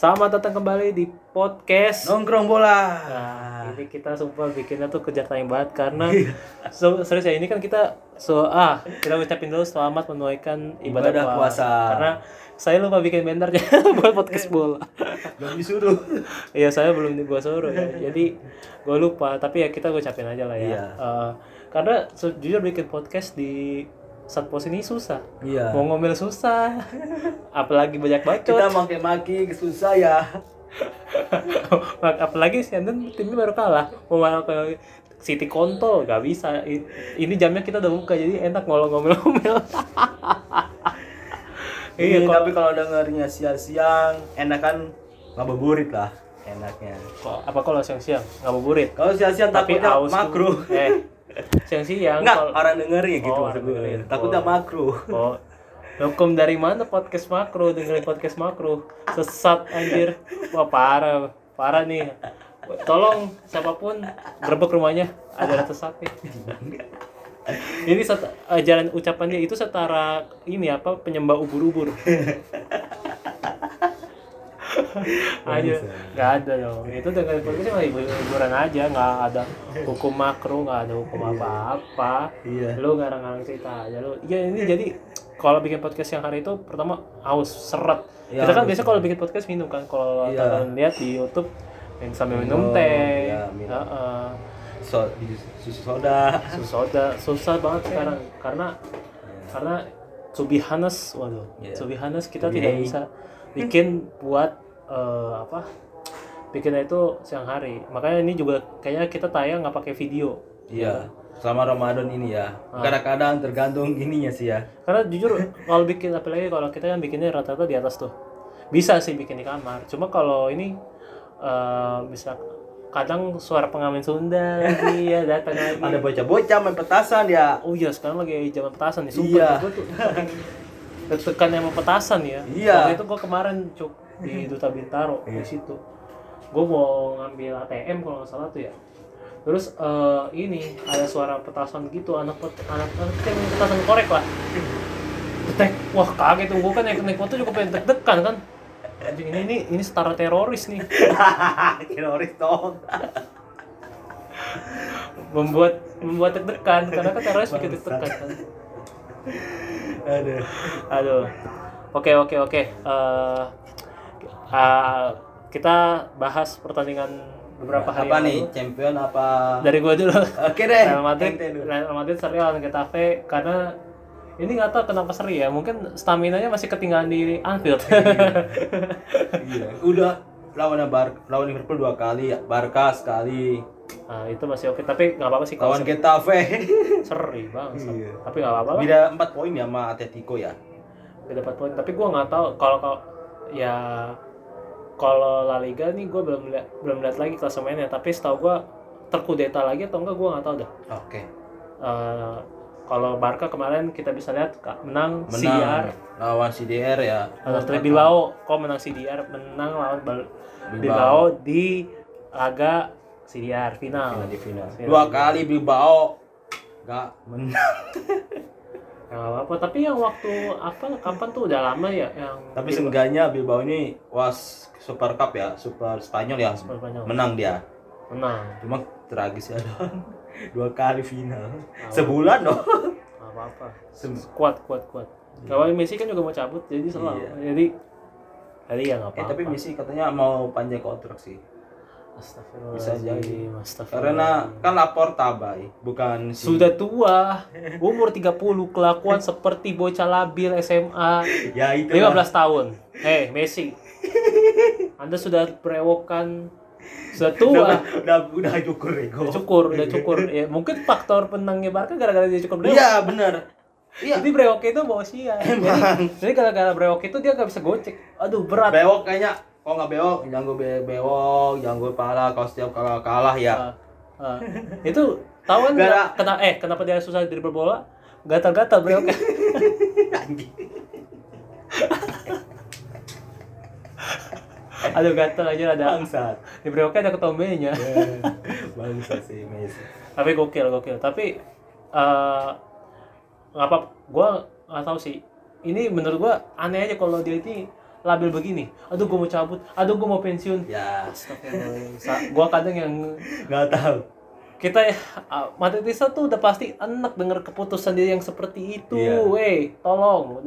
Selamat datang kembali di podcast. Nongkrong bola. Nah, ini kita sumpah bikinnya tuh kejar tayang banget karena so, serius ya ini kan kita so ah kita ucapin dulu selamat menunaikan ibadah, Ibadah puasa. Karena saya lupa bikin bannernya buat podcast bola. Belum disuruh. Iya saya belum gua suruh ya. Jadi gue lupa tapi ya kita ucapin aja lah ya. Iya. Eh, karena se- jujur bikin podcast di saat pos ini susah. Iya. Mau ngomel susah. Apalagi banyak bacot. Kita maki-maki susah ya. Apalagi si Anden timnya baru kalah mau malah ke City kontol gak bisa ini jamnya kita udah buka jadi enak ngomel-ngomel iya Iya, kok tapi kalau dengernya siang-siang, enak kan ngabuburit lah enaknya. kok- apa kalau siang-siang ngabuburit Kalau siang-siang takutnya aus makro. eh siang-siang Enggak, kalau- orang dengernya gitu Oh, maksud gue. dengerin. Takutnya Oh. makro. oh. Hukum dari mana podcast makro? Dengerin podcast makro. Sesat anjir. Wah parah. Parah nih. Tolong siapa pun gerbek rumahnya. Ada rata sesat nih ini set, ajaran ucapannya itu setara ini apa? Penyembah ubur-ubur aja nggak ada dong itu dengan podcast mah hiburan aja nggak ada hukum makro nggak ada hukum apa-apa Iya. lu ngarang-ngarang cerita aja lu ya ini jadi kalau bikin podcast yang hari itu pertama haus seret Iya, kita kan biasa kalau bikin podcast minum kan kalau Iya. kalian lihat di YouTube yang sambil minum Minum, teh iya, minum. Heeh. So, di susu soda. susu soda susah banget sekarang karena karena to be honest waduh Iya. to be honest kita tidak hey. bisa bikin buat eh, apa bikinnya itu siang hari makanya ini juga kayaknya kita tayang nggak pakai video Iya. Selama Ramadan ini ya. Ah. Kadang-kadang tergantung ininya sih ya. karena jujur kalau bikin apalagi kalau kita kan bikinnya rata-rata di atas tuh bisa sih bikin di kamar cuma kalau ini eh, bisa kadang suara pengamen Sunda lagi ya datang lagi Ada bocah-bocah main petasan ya. oh iya sekarang lagi zaman petasan nih Iya. sumpah gue tuh deg-degan sama petasan ya. Iya. waktu itu gue kemarin cuk di Duta Bintaro di situ. Gue mau ngambil ATM kalau nggak salah tuh ya. Terus eh, ini ada suara petasan gitu anak pet, anak main petasan korek lah. Detek, wah kaget tuh gue kan naik naik motor juga pengen deg-degan kan. Anjing, ini ini ini setara teroris nih. Teroris dong. membuat membuat deg-degan karena kan teroris bikin deg-degan kan Aduh. Aduh. Oke oke oke. Eh, ah, kita bahas pertandingan beberapa hari apa nih? lalu. Champion apa? Dari gua dulu. Oke deh. Real Madrid. Real Madrid seri lawan Getafe karena ini nggak tahu kenapa seri ya. Mungkin stamina nya masih ketinggalan di Anfield. Iya. Udah lawan Bar lawan Liverpool dua kali, ya. Barca sekali, nah, itu masih oke. Tapi nggak apa-apa sih kalau lawan Getafe. seri bang. Iya. Tapi nggak apa-apa. Beda 4 poin ya sama Atletico ya. Beda dapat poin. Tapi gua nggak tahu kalau kalau ya kalau La Liga nih gue belum lihat belum lihat lagi klasemennya tapi setahu gue terkudeta lagi atau enggak gue nggak tahu dah Oke. Eh, kalau Barca kemarin kita bisa lihat Kak, menang, Menang CDR lawan CDR ya. Atletico Bilbao kok menang CDR menang lawan Bilbao. Bilbao di laga CDR final Final di final. Final Dua kali Bilbao gak menang. Nggak apa-apa tapi yang waktu apa kapan tuh udah lama ya yang Tapi Bilbao- seenggaknya Bilbao ini was Super Cup ya, Super Spanyol ya. Super Spanyol. Menang dia. menang Cuma tragis ya Don. Dua kali final. Sebulan loh. nggak apa-apa Sem- kuat kuat kuat kalau Messi kan juga mau cabut jadi selalu Iya. jadi jadi ya nggak Eh apa-apa tapi Messi katanya mau panjang kontrak sih. Bisa jadi. Karena kan lapor tabai, bukan si sudah tua umur 30 kelakuan seperti bocah labil SMA ya itu 15 tahun. Eh Messi. Anda sudah berewokan sudah tua. Udah, udah udah cukur ego. udah cukur udah cukur. Ya mungkin faktor penangnya Barca gara-gara dia cukur brewok Iya benar. Iya. jadi brewok itu bawa sia jadi, jadi gara-gara brewok itu dia gak bisa gocek. Aduh berat. Bewok kayaknya kok nggak bewok, jangan gue be bewok, jangan gue pala kalau setiap kalah kalah ya. Ah, ah. itu tahu kan Gara- kenapa eh kenapa dia susah dribble bola gatal-gatal Anjing. aduh gatal aja ada Bangsat. di brewoknya ada ketombenya Eh, Bangsat sih Messi. tapi gokil gokil tapi eh nggak apa gua nggak tahu sih ini menurut gua aneh aja kalau dia ini labil begini. Aduh gue mau cabut. Aduh gue mau pensiun. Ya. Sa- gua kadang yang nggak tahu. kita ya ah, Matitisa tuh udah pasti enak denger keputusan dia yang seperti itu. Iya. weh tolong.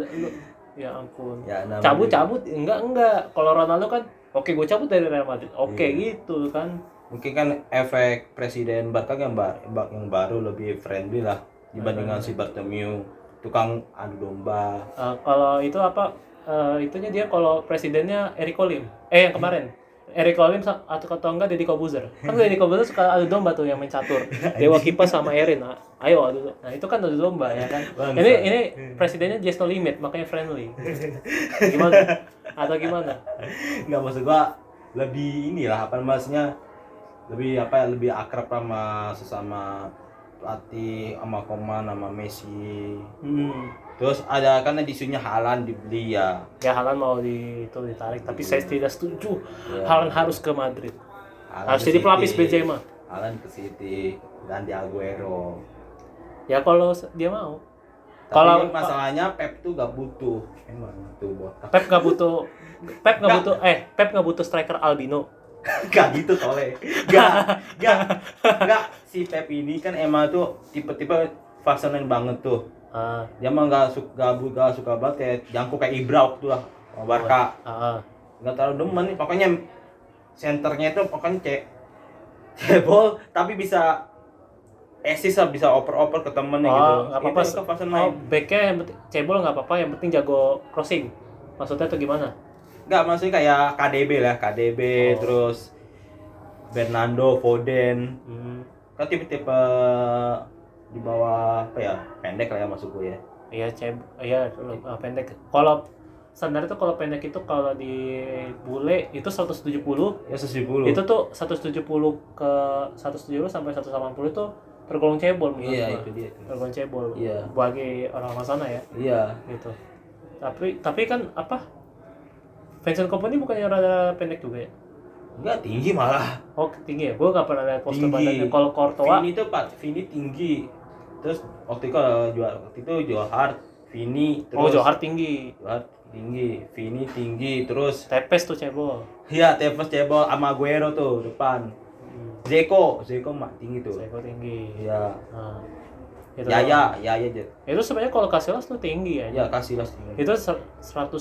Ya ampun. Ya, namanya- cabut cabut. Enggak enggak. Kalau Ronaldo kan oke gue cabut dari Real Madrid. Oke Iya. gitu kan. Mungkin kan efek presiden Barca yang, ba- yang baru lebih friendly lah dibandingkan si Bartomeu. Tukang adu domba. Eh, kalau itu apa eh, itunya dia kalau presidennya Eric Olim eh yang kemarin. Eric Olim sa- atau atau enggak Deddy Kobuzer. Kan Deddy Kobuzer suka adu domba tuh yang main catur. Dewa Kipas sama Erin. Nah, ayo adu nah itu kan adu domba ya kan? Bangsa. ini ini presidennya just no limit makanya friendly. Gimana? Atau gimana? Nggak maksud gua lebih inilah apa maksudnya lebih apa ya lebih akrab sama sesama pelatih sama Koman sama Messi. Hmm. Terus ada kan ada isunya Halan dibeli ya. Ya Halan mau di itu ditarik. Tapi saya tidak setuju. Ya. Halan harus ke Madrid. Haaland harus jadi City. pelapis Benzema. Haaland ke City dan di Aguero. Ya kalau dia mau. Tapi Kalau- masalahnya Pep tuh gak butuh. Emang tuh botak. Pep nggak butuh Pep nggak Nggak. butuh eh Pep nggak butuh striker albino. Gak gitu tole. Gak gak gak si Pep ini kan emang tuh tipe-tipe fashionan banget tuh ah dia mah gak suka gak, suka banget kayak jangkau kayak Ibra waktu lah Barca ah. nggak terlalu demen nih pokoknya senternya itu pokoknya cek cebol tapi bisa assist lah bisa oper-oper ke temennya Oh, gitu nggak apa-apa. itu, itu fashion Oh, main backnya yang penting cebol nggak apa-apa, yang penting jago crossing. Maksudnya tuh gimana? nggak maksudnya kayak KDB lah KDB Oh. terus Bernardo Foden Hmm, kan tipe-tipe di bawah apa ya pendek lah ya masuk gue ya iya ceb, iya ah, pendek. Kalau standar itu kalau pendek itu kalau di bule itu 170, ya 170 itu tuh 170 ke 170 sampai 180 itu tergolong cebol menurut iya gua. itu dia itu Tergolong cebol Iya. bagi orang-orang sana ya, iya gitu. Tapi tapi kan apa? Vincent Kompany bukannya rada pendek juga ya? nggak tinggi malah Oh tinggi ya? Gue gak pernah lihat poster Tinggi. badannya. Kalau Courtois, Vini tuh pak Vini tinggi terus waktu itu kalau jual waktu itu Johar Vini terus oh Johar tinggi. Johar tinggi Vini tinggi terus Tepes tuh cebol. ya Tevez cebol sama Aguero tuh depan Hmm. Zeko Zeko mak tinggi tuh Seko tinggi. ya Nah, itu Yaya Yaya aja Itu sebenarnya kalau Casillas tuh tinggi ya. ya Casillas tinggi Itu ser- 180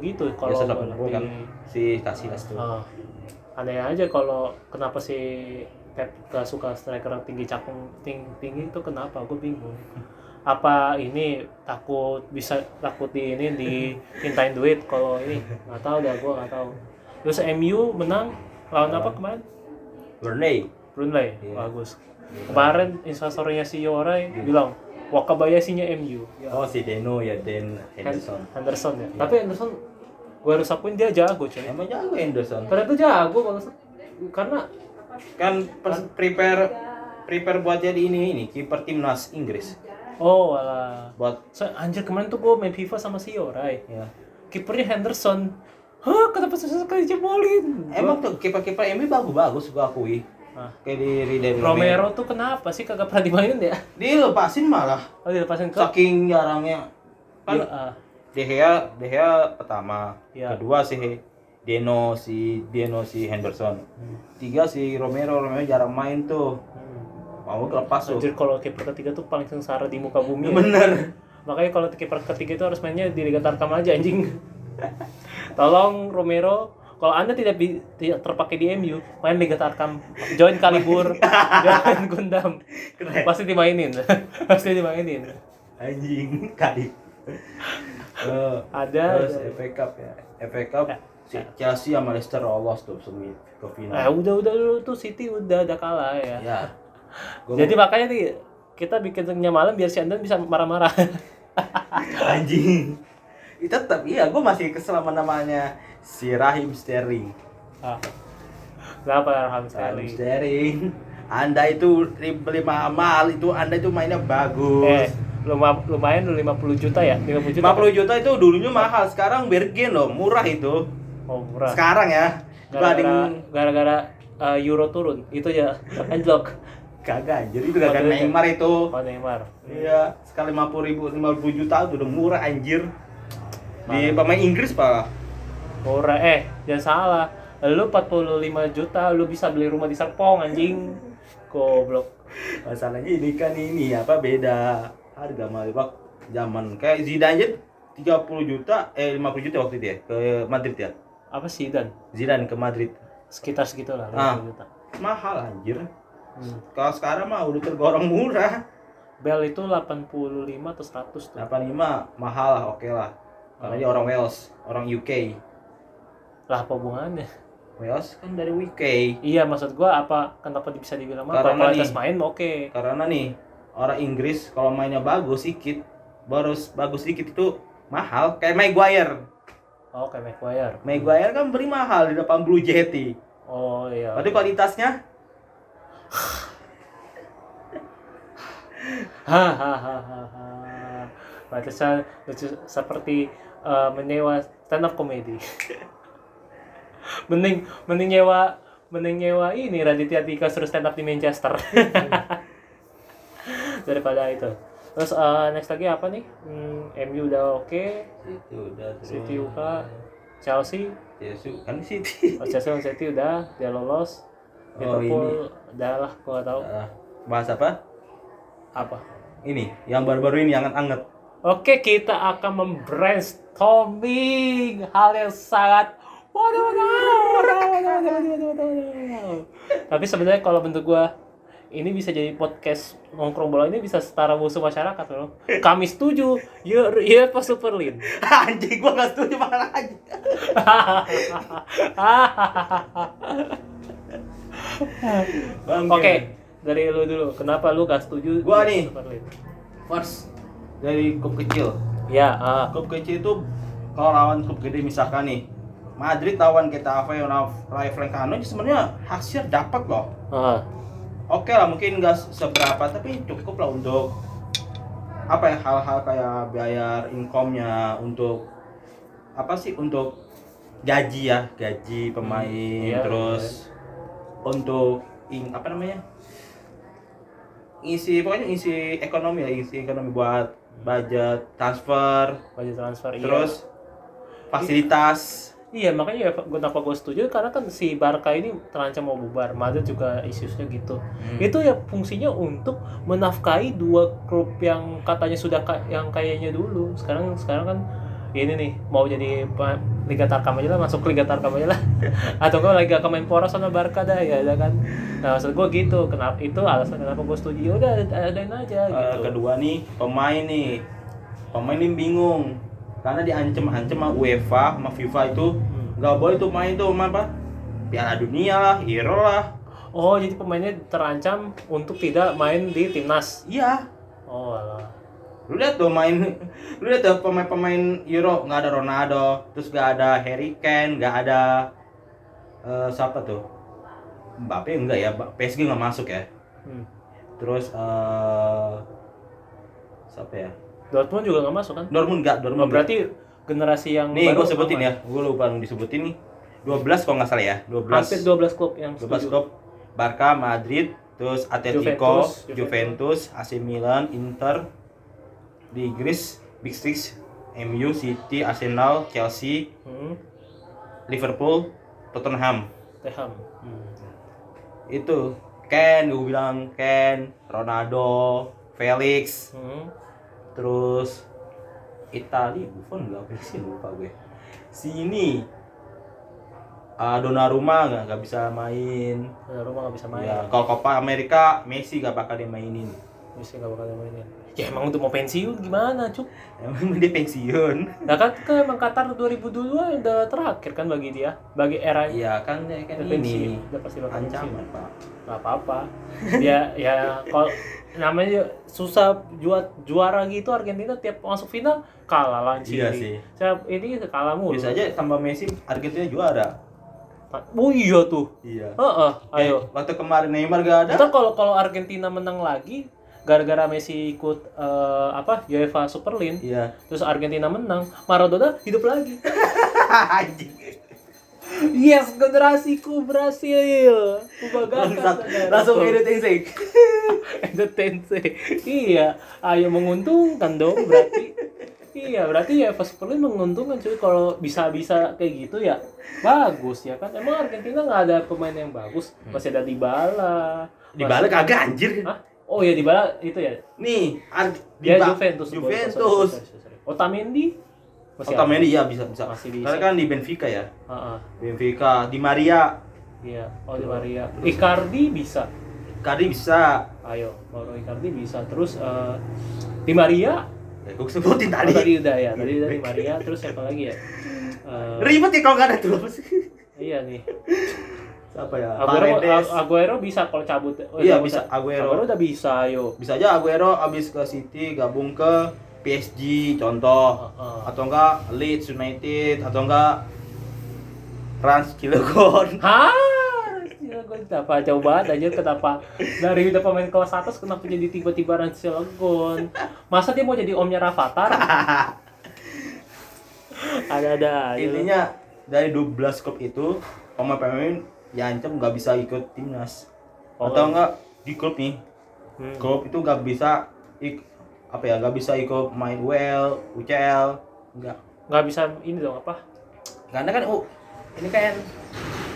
gitu kalau ya lebih- kan si Casillas tuh Ah. aneh aja kalau kenapa si Pep gak suka striker yang tinggi cakung ting tinggi itu kenapa? Gue bingung. Apa ini takut bisa takut di ini dimintain duit? Kalau ini nggak tahu dah gue nggak tahu. Terus MU menang lawan apa kemarin? Burnley Brunei Iya. bagus. Kemarin instastorynya si Yorai bilang Wakabayashinya MU ya. oh si Deno ya Den Henderson. Henderson ya. Iya. tapi Henderson gue harus akuin dia jago coy emang jago Henderson? Ternyata jago kalau karena kan prepare prepare buat jadi ini ini kiper timnas Inggris. Oh alah. Buat so, anjir kemarin tuh gue main FIFA sama si Yorai ya kipernya Henderson. Hah kenapa susah sekali jebolin emang tuh kiper-kiper MU bagus-bagus gua akui. Ah. kayak di Riden Romero tuh kenapa sih kagak pernah dimainin ya? Dilepasin malah. Oh dilepasin ke? Saking jarangnya. Kan Iya, ah. De Gea De Gea pertama Iya. kedua si Deno si Deno si Henderson. Hmm. tiga si Romero Romero jarang main tuh. Hmm. mau kelepas tuh. Anjir kalau kiper ketiga tuh paling sengsara di muka bumi ya. bener. Makanya kalau kiper ketiga itu harus mainnya di Liga Tarkam aja anjing. Tolong Romero. Kalau anda tidak, terpakai di MU main Liga Tarkam. Join Kalibur join Gundam. Keren. Pasti dimainin. Pasti dimainin. Anjing kali Eh, ada. Terus FA Cup ya. FA Cup. Ya. Si Chelsea sama Leicester lolos tuh semi ke eh final udah udah dulu tuh City udah udah kalah ya. Ya. Gua jadi makanya nih kita bikin tengah malam biar si Andan bisa marah-marah. Anjing. Itu tetap iya gue masih kesel sama namanya si Rahim Sterling. Ah. kenapa Rahim Rahim sekali Sterling. Anda itu beli mahal itu anda itu mainnya bagus. Eh luma- lumayan lu 50 juta ya? 50 juta? 50 juta itu dulunya mahal sekarang Bergen loh murah itu oh murah. Sekarang ya? Gara-gara gara-gara uh, euro turun. Itu ya anjlok. Kagak anjir. Itu gak ya? Neymar itu. oh Neymar. Iya sekali 50 ribu 50 juta itu udah murah anjir. Di pemain Inggris pak. Murah. Eh jangan salah. Lu 45 juta lu bisa beli rumah di Serpong anjing. Goblok. Masalahnya ini kan ini apa beda harga mah Pak. zaman kayak Zidane aja 30 juta eh 50 juta waktu itu ya ke Madrid ya. Apa sih dan Zidane ke Madrid. sekitar segitu lah Ah. 50 juta Mahal anjir. Hmm. Kalau sekarang mah udah tergolong murah. Bel itu 85 atau 100 tuh 85 mahal lah, oke lah. Karena dia orang Wales, orang UK. lah apa hubungannya Wales kan dari UK. iya maksud gua apa kenapa bisa dibilang apa Karena kualitas nih- main oke Karena nih orang Inggris kalau mainnya bagus sedikit, baru bagus sedikit itu mahal kayak Maguire. Oh kayak Maguire Maguire kan beri mahal di depan Blue Jetty. oh iya Berarti kualitasnya hahaha Pantesan lucu seperti eh, menyewa stand up comedy. mending mending nyewa mending nyewa ini Raditya Dika suruh stand up di Manchester. Daripada itu terus uh, next lagi apa nih? Hmm, MU udah oke. Okay. City udah terus? City UK Chelsea? Chelsea kan City. Oh, Chelsea City udah dia lolos. Oh, Liverpool udah lah gua tahu. Uh, bahas apa? Apa? Ini yang baru-baru ini yang anget. Oke, kita akan membrainstorming hal yang sangat waduh, waduh, waduh, waduh, waduh, waduh, waduh, waduh. Tapi sebenarnya kalau bentuk gua ini bisa jadi podcast nongkrong bola ini bisa setara musuh masyarakat loh. Kami setuju, ya ya pas Superlin. Anjing gua gak setuju malah aja. Oke, dari lu dulu. Kenapa lu gak setuju? Gua nih. Superlin? First dari klub kecil. Ya, ah. Klub kecil itu kalau lawan klub gede misalkan nih Madrid lawan Getafe Rayo Vallecano itu sebenarnya hasil dapat loh. ah. Oke lah mungkin nggak seberapa tapi cukup lah untuk apa ya hal-hal kayak bayar income-nya untuk apa sih untuk gaji ya gaji pemain iya, terus untuk ing, apa namanya isi pokoknya isi ekonomi lah isi ekonomi buat budget transfer Budget transfer iya. terus fasilitas Iya makanya ya kenapa gue setuju? Karena kan si Barca ini terancam mau bubar, Madrid juga isusnya gitu. Hmm. Itu ya fungsinya untuk menafkahi dua klub yang katanya sudah ka- yang kayaknya dulu. Sekarang sekarang kan ini nih mau jadi Liga Tarkam aja lah masuk Liga Tarkam aja lah. Atau enggak Liga Kemenpora sama Barca dah ya udah kan? Nah maksud gue gitu. Kenapa itu alasan kenapa gue setuju. Ya udah adain aja Eh, gitu. kedua nih pemain nih. Pemain ini bingung karena diancam-ancam sama UEFA sama FIFA itu Hmm. nggak boleh tuh main tuh sama apa? Piala Dunia lah Euro lah. Oh jadi pemainnya terancam untuk tidak main di timnas? Iya. Oh alah. lu lihat tuh main lu lihat tuh pemain-pemain Euro nggak ada Ronaldo terus nggak ada Harry Kane nggak ada eh, siapa tuh? Mbappe enggak ya? PSG nggak masuk ya? Hmm. terus eh siapa ya Dortmund juga nggak masuk kan? Dortmund enggak Dortmund Oh, berarti generasi yang Nih, gue sebutin ya. Gue lupa disebutin nih. 12 kalau nggak salah ya. 12. Hampir 12 klub yang 12 setuju. klub. Barca, Madrid, terus Atletico, Juventus, Juventus, AC Milan, Inter. Di Inggris, Big Six, MU, City, Arsenal, Chelsea, Hmm. Liverpool, Tottenham. Teham. Hmm. Itu Ken, gue bilang Ken, Ronaldo, Felix, Hmm. Terus Itali, Buffon nggak Felix sih lupa gue. Sini Ah, Donnarumma nggak nggak bisa main. Ya, rumah nggak bisa main. Ya, kalau Copa Amerika Messi gak bakal dimainin. Messi nggak bakal mainin. Ya emang untuk mau pensiun gimana, Cuk? Emang dia pensiun. Nah kan, kan emang Qatar 2022 udah terakhir kan bagi dia, bagi era Iya kan dia kan udah pensiun, ini udah pasti bakal pensiun. ancaman pak. Nggak apa-apa. Dia ya kalau namanya susah juara juara gitu Argentina tiap masuk final kalah langsung. Iya sih. Saya ini kalah mulu. Bisa aja tambah Messi Argentina juara. Oh iya tuh. Iya. Heeh, ayo. Eh, waktu kemarin Neymar gak ada. Ntar kalau kalau Argentina menang lagi gara-gara Messi ikut eh, apa UEFA Super League Iya. terus Argentina menang Maradona hidup lagi Anjing. yes generasiku berhasil Bangsat. kubanggakan Langsung edit sih. entertain iya ayo menguntungkan dong berarti. Iya berarti ya pas Superleague menguntungkan cuy. Kalau bisa bisa kayak gitu ya bagus ya kan? Emang Argentina nggak ada pemain yang bagus. Masih ada Dybala. Masih- kagak anjir. Hah? oh ya Dybala itu ya? Nih, Ar- dia Juventus Juventus. Otamendi masih Otamendi ya bisa bisa. Masih bisa. Karena kan di Benfica ya. Ah, Benfica, Di Maria, iya oh Di Maria Icardi bisa Kadi bisa. ayo Mauro Icardi bisa terus eh, Di Maria Ya, gue sebutin oh, tadi. tadi udah ya tadi udah Di Maria terus siapa lagi ya Eh, Ribet ya kalau nggak ada tuh. iya nih Siapa ya? Aguero, Paredes. Aguero bisa kalau cabut. Oh, Iya, bisa. Aguero. Aguero udah bisa, ayo. Bisa aja Aguero abis ke City gabung ke PSG contoh atau enggak Leeds United atau enggak Rans Cilegon. Hah? Gue kenapa jauh banget aja kenapa dari udah pemain kelas atas kenapa jadi tiba-tiba Randy Cilegon masa dia mau jadi omnya Rafathar ada-ada. Intinya dari 12 klub itu pemain-pemain diancam nggak bisa ikut timnas Oh. atau enggak di klub nih Hmm. klub itu nggak bisa ik apa ya nggak bisa ikut main UL UCL nggak nggak bisa ini dong apa karena kan uh, ini kan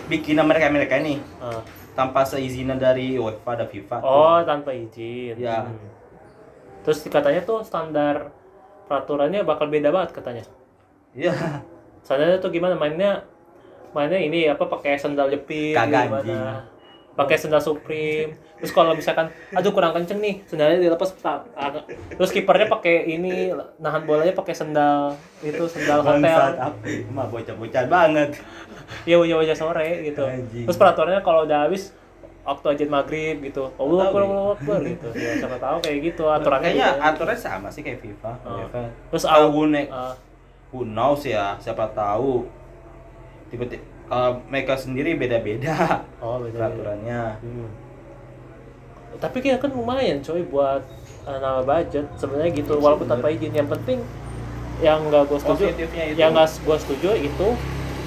bikinan mereka mereka ini Ah. tanpa seizinan dari UEFA dan FIFA oh tanpa izin Ya. Hmm. terus katanya tuh standar peraturannya bakal beda banget katanya iya Standarnya tuh gimana mainnya? Mainnya ini apa pakai sandal jepit Kagak, gimana? anjing. Pakai sandal Supreme. Terus kalau misalkan aduh kurang kenceng nih, sandalnya dilepas Terus kipernya pakai ini nahan bolanya pakai sandal itu sandal bangsat hotel. mah bocah-bocah banget Iya wajah-wajah sore gitu. Terus peraturannya kalau udah habis waktu ajan maghrib gitu. Allah Akbar, nih. Allah Akbar gitu. Ya siapa tahu kayak gitu aturannya. kayaknya gitu. aturannya sama sih kayak FIFA Oh. UEFA Terus who, ne- Ah, who knows ya siapa tahu tiba-tiba kalau mereka sendiri beda-beda oh beda. peraturannya. Hmm. Tapi kayak kan lumayan coy buat uh, nama budget. Sebenarnya gitu Iya, walaupun tanpa izin. Yang penting yang nggak gue setuju yang nggak gue setuju itu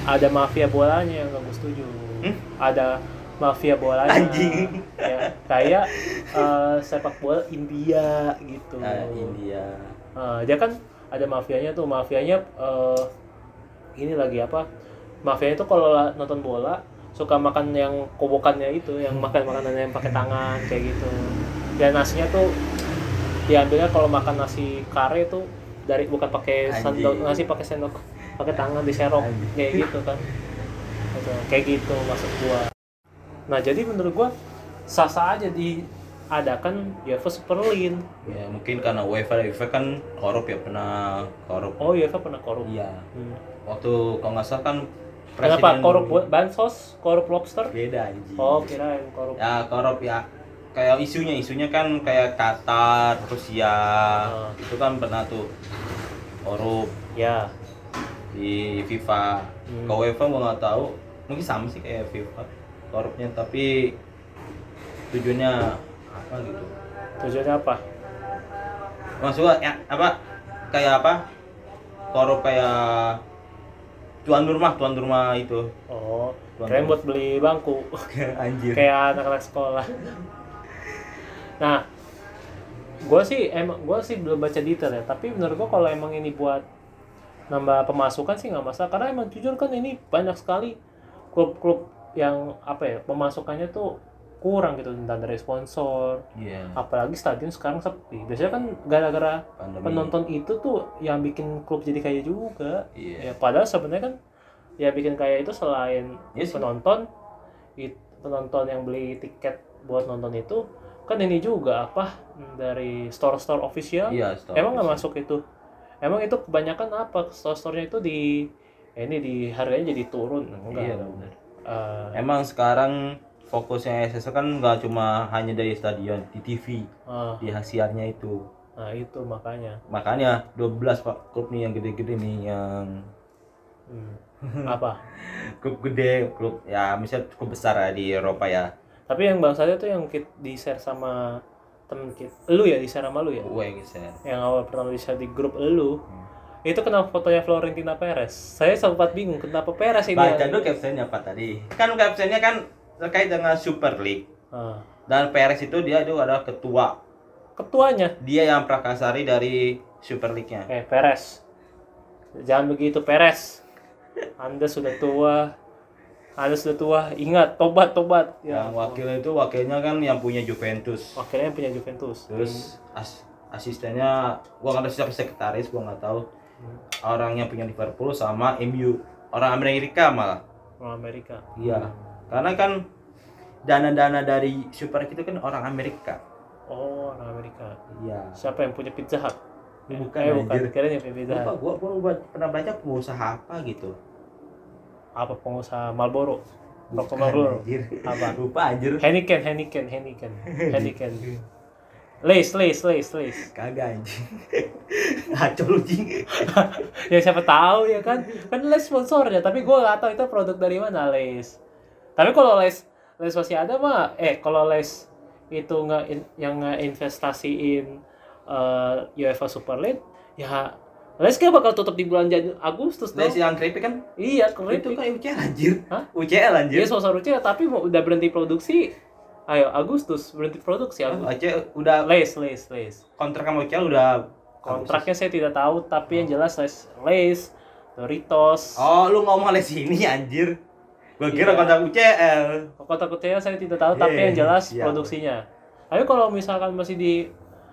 ada mafia bolanya yang nggak gue setuju. Hmm? ada mafia bolanya. Anjing. ya kayak uh, sepak bola India gitu. Nah, India. Uh, dia kan ada mafianya tuh. Mafianya uh, ini lagi apa mafianya itu kalau la- nonton bola suka makan yang kobokannya itu yang makan makanan yang pakai tangan kayak gitu. Dan nasinya tuh diambilnya kalau makan nasi kare tuh dari bukan pakai sendok nasi pakai sendok pakai tangan diserok kayak gitu kan. Gitu, kayak gitu maksud gua. Nah jadi menurut gua sah sah aja diadakan UEFA Super League ya mungkin karena UEFA UEFA kan korup ya pernah korup. Oh UEFA pernah korup? Iya. Hmm. waktu kalau nggak salah kan Kenapa? Korup bansos, korup lobster? beda anjing. Oh, kirain korup. ya korup ya. Kayak isunya isunya kan kayak Qatar Rusia. Ah. itu kan pernah tuh. Korup. Ya. di FIFA. Hmm. kalau UEFA gua nggak tahu. Mungkin sama sih kayak FIFA korupnya. Tapi tujuannya apa gitu? Tujuannya apa? maksudnya ya apa? Kayak apa? Korup kayak tuan rumah tuan rumah itu Oh, Tuan rumah. buat beli bangku. anjir Kayak anak-anak sekolah. Nah, gue sih emang gue sih belum baca detail ya. Tapi menurut gue kalau emang ini buat nambah pemasukan sih nggak masalah. Karena emang jujur kan ini banyak sekali klub-klub yang apa ya pemasukannya tuh kurang gitu entah dari sponsor. Iya. Apalagi stadion sekarang sepi. Biasanya kan gara-gara penonton itu tuh yang bikin klub jadi kaya juga. Iya. Ya padahal sebenarnya kan ya bikin kaya itu selain Iya sih. penonton it- penonton yang beli tiket buat nonton itu kan ini juga apa dari store-store official. Iya stop. emang nggak masuk itu? Emang itu kebanyakan apa? Store-storenya itu di ini di harganya jadi turun? Enggak. Iya benar. Eh, emang sekarang fokusnya SSL kan nggak cuma hanya dari stadion di TV ah, di siarnya itu. Nah itu makanya. Makanya 12 pak klub nih yang gede-gede nih yang Hmm. apa? Klub gede klub ya misalnya klub besar ya di Eropa ya. Tapi yang bangsanya tuh yang kit di share sama temen kit lu ya di share sama lu ya? Gue gitu ya yang awal pertama di share di grup lu. Hmm. itu kenapa fotonya Florentina Perez? Saya sempat bingung kenapa Perez ini baca yang- dulu captionnya apa tadi. Kan captionnya kan terkait dengan Super League Ah, dan Perez itu dia itu adalah ketua ketuanya dia yang prakasari dari Super League-nya eh Perez Jangan begitu Perez. Anda sudah tua. Anda sudah tua. Ingat, tobat, tobat. Ya, yang wakil itu wakilnya kan yang punya Juventus wakilnya yang punya Juventus. terus as- asistennya gua nggak tahu siapa sekretaris gua nggak tahu orang yang punya Liverpool sama MU orang Amerika malah orang Amerika. iya karena kan dana-dana dari Super itu kan orang Amerika Oh, orang Amerika. iya Siapa yang punya Pizza Hut? Bukan, eh, bukan. Kira yang punya Pizza Lupa, Hut. gua, gua, gua pernah baca pengusaha apa gitu Apa pengusaha Marlboro? Rokok Marlboro. anjir. Apa? lupa anjir Heineken, Heineken, Heineken, Heineken. Lace, lace, lace, lace. kagak anjing ngaco lu jing ya siapa tahu ya kan kan les sponsornya tapi gue nggak tahu itu produk dari mana les tapi kalau les les masih ada mah eh kalau les itu nggak yang investasiin uh, UEFA Super League ya les kayak bakal tutup di bulan Jan Agustus dong Les yang keripik kan? Iya keren itu kan UCL anjir. Hah? UCL anjir. Dia sponsor UCL tapi mau udah berhenti produksi ayo Agustus berhenti produksi Oh, Agustus UCL udah les les les. kontrak sama UCL udah kontraknya saya tidak tahu tapi yang jelas les les Doritos. Oh, lu ngomong les ini anjir. Gua kira Iya. kontrak UCL. Kota Kutia saya tidak tahu, tapi Iya, yang jelas siap. produksinya. Tapi kalau misalkan masih di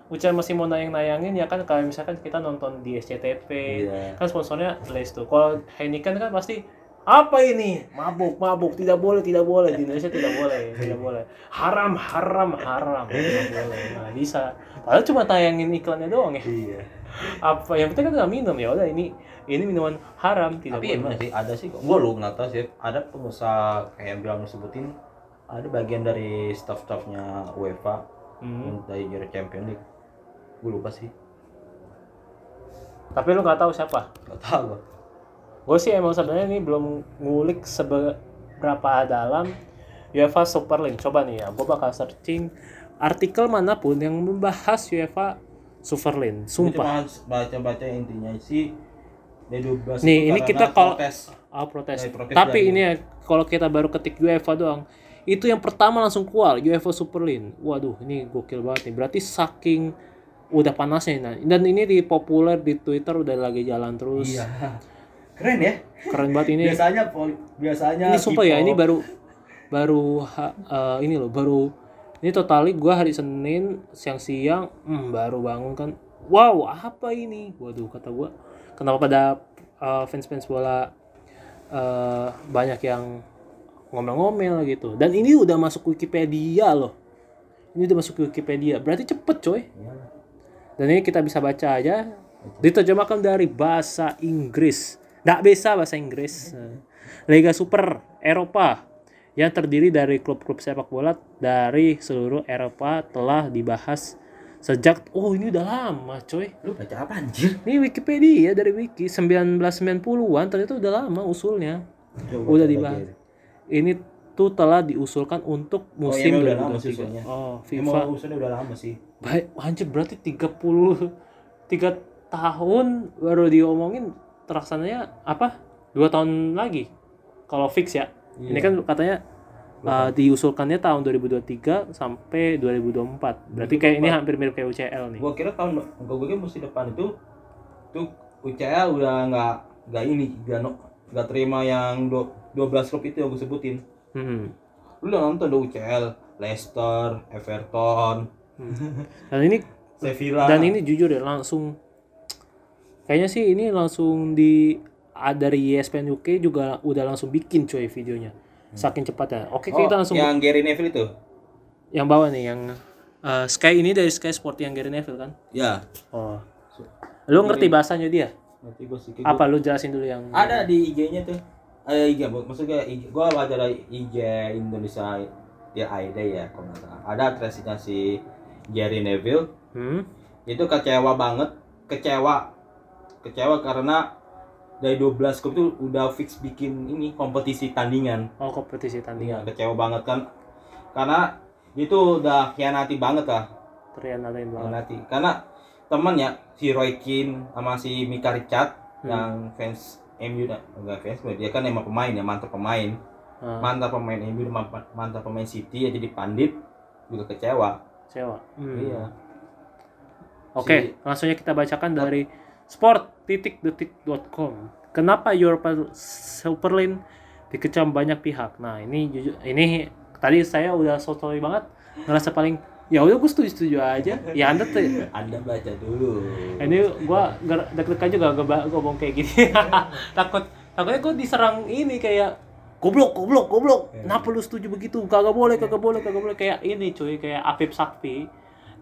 Ucap masih mau nayang-nayangin ya kan kayak misalkan kita nonton di SCTV Iya. kan sponsornya Lays tuh. Kalau Heineken kan pasti apa ini mabuk mabuk tidak boleh tidak boleh di Indonesia tidak boleh tidak boleh haram haram haram tidak boleh nggak bisa padahal cuma tayangin iklannya doang ya Iya. Apa yang penting kan nggak minum ya udah ini ini minuman haram tidak Tapi boleh emang sih ada sih. Gua lu nggak tahu sih. Ada pengusaha kayak yang bilang sebutin ada bagian dari staff-staffnya UEFA Hmm. dari Euro Champions League. Gue lupa sih. tapi lu nggak tahu siapa Gak tahu gua. gue sih emang sebenarnya ini belum ngulik seberapa dalam UEFA Super League coba nih ya gue bakal searching artikel mana pun yang membahas UEFA Super League Gua sumpah baca-baca intinya sih D12 Nih, ini kita kalau- protes. ah protes Dari protes tapi ini ya kalau kita baru ketik UEFA doang itu yang pertama langsung keluar UEFA Super League waduh ini gokil banget nih berarti saking udah panasnya nah. dan ini di populer di Twitter udah lagi jalan terus Iya. Keren ya. keren banget ini Biasanya biasanya ini sumpah ya ini baru baru eh, ini loh baru ini totali gua hari Senin siang-siang hmm, baru bangun kan. Wow apa ini? Waduh kata gua. Kenapa pada eh, fans-fans bola eh, banyak yang ngomel-ngomel gitu. Dan ini udah masuk Wikipedia loh. Ini udah masuk Wikipedia. Berarti cepet coy. Iya. dan ini kita bisa baca aja. Diterjemahkan dari bahasa Inggris. Nggak bisa bahasa Inggris. Liga Super Eropa yang terdiri dari klub-klub sepak bola dari seluruh Eropa telah dibahas sejak oh ini udah lama coy Lu baca apa anjir? ini Wikipedia dari Wiki 1990-an ternyata udah lama usulnya Udah dibahas. ini tuh telah diusulkan untuk musim emang udah lama sih 2023 usulnya. oh Emang FIFA usulnya udah lama sih. Baik, anjir berarti 33 tahun baru diomongin terlaksananya apa? Dua tahun lagi. Kalau fix ya. Ini kan katanya uh, diusulkannya tahun 2023 sampai 2024. Berarti kayak ini hampir mirip kayak UCL nih. Gua kira tahun gua kira musim depan itu tuh UCL udah nggak nggak ini nggak no, nggak terima yang do, 12 klub itu yang gue sebutin. Hmm. Lu udah nonton do UCL, Leicester, Everton, Dan ini Sevilla. dan ini jujur ya langsung kayaknya sih ini langsung di dari ESPN UK juga udah langsung bikin coy videonya. Saking cepatnya. Oke, Oh, kita langsung yang Gary Neville itu. yang bawah nih yang uh, Sky ini dari Sky Sport yang Gary Neville kan Ya. oh lu ngerti bahasanya dia Nanti gua sih apa lu jelasin dulu yang ada di IG-nya tuh. Eh IG, maksudnya IG, gua baca dari IG Indonesia ya ID ya kalau nggak salah. Ada tracenya si Gary Neville hmm? itu kecewa banget kecewa kecewa karena dari 12 klub itu udah fix bikin ini kompetisi tandingan. Oh kompetisi iya tandingan kecewa banget kan. Karena itu udah khianati banget lah. Ternyata banget. Khianati. Karena temennya si Roy Keane sama si Mika Richard Hmm. yang fans MU enggak fans dia kan emang pemain ya mantan pemain. Ah, mantan pemain MU mantan pemain City ya jadi pandit juga kecewa. Sewa Hmm. iya. Oke Si- langsungnya kita bacakan dari Sport detik.com. Kenapa Europa Super League dikecam banyak pihak? Nah, ini jujur ini tadi saya udah sotoy banget ngerasa paling ya udah gue setuju setuju aja. Ya anda tuh anda baca dulu. Ini gua deg-degan juga gak ngomong kayak gini. Takut takutnya gue diserang ini kayak goblok goblok goblok. Kenapa lu setuju begitu? Kagak boleh kagak boleh kagak boleh. Kayak ini cuy kayak Afif Sakti.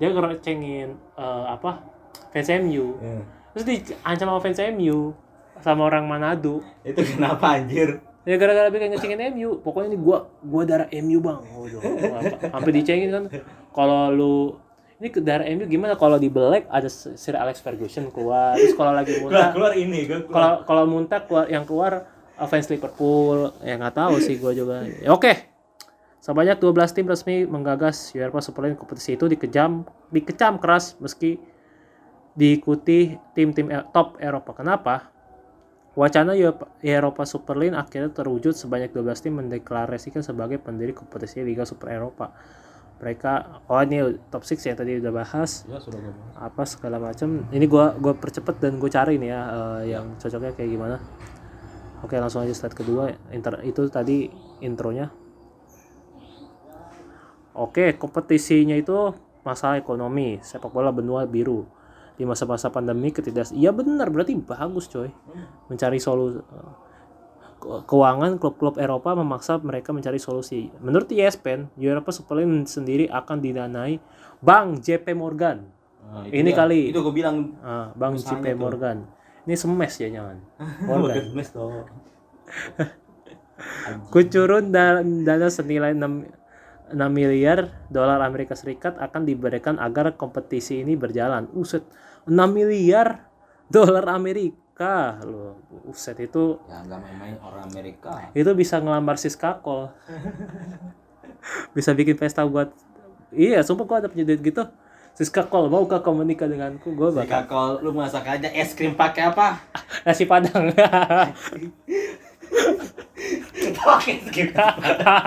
Dia ngerecengin eh, apa? Fans MU Ya. Terus diancam sama fans MU sama orang Manado. Itu kenapa anjir? Ya gara-gara bikin ngecengin MU pokoknya ini gua gua darah MU bang. Oh, apa- sampai dicengin kan. Kalau lu ini ke darah MU gimana? Kalau di Black ada Sir Alex Ferguson keluar. Terus kalau lagi keluar muntah keluar ini gue kalau kalau muntah keluar yang keluar uh, fans Liverpool. Ya nggak tahu sih gua juga. Ya, oke. Sebanyak 12 tim resmi menggagas UEFA Super League kompetisi itu dikejam dikecam keras meski diikuti tim-tim top Eropa kenapa Wacana Eropa Super League akhirnya terwujud sebanyak 12 tim mendeklarasikan sebagai pendiri kompetisi Liga Super Eropa. Mereka, oh ini top 6 yang tadi udah bahas, ya sudah gue apa segala macam. Ini gua gua percepet dan gue cari nih ya eh, yang cocoknya kayak gimana. Oke langsung aja slide kedua. Inter, itu tadi intronya. Oke kompetisinya itu masalah ekonomi sepak bola benua biru di masa-masa pandemi ketidak iya benar berarti bagus coy mencari solusi keuangan klub-klub Eropa memaksa mereka mencari solusi. Menurut ESPN, Europa Super League sendiri akan didanai Bank JP Morgan. Nah, Ini kali. itu gue bilang Ah, Bank JP tuh. Morgan. Ini semes ya jangan. Morgan. Morgan Mes tuh Kucurun dan dana senilai 6, 6 miliar dolar Amerika Serikat akan diberikan agar kompetisi ini berjalan. Uset, 6 miliar dolar Amerika. Loh. Uset itu ya nggak main-main orang Amerika. itu bisa ngelamar Siskakol bisa bikin pesta buat iya sumpah gua ada punya duit gitu. Siskakol mau ke kau menikah denganku gue bakal lu masak aja es krim pakai apa? Nasi padang. Pakai es krim.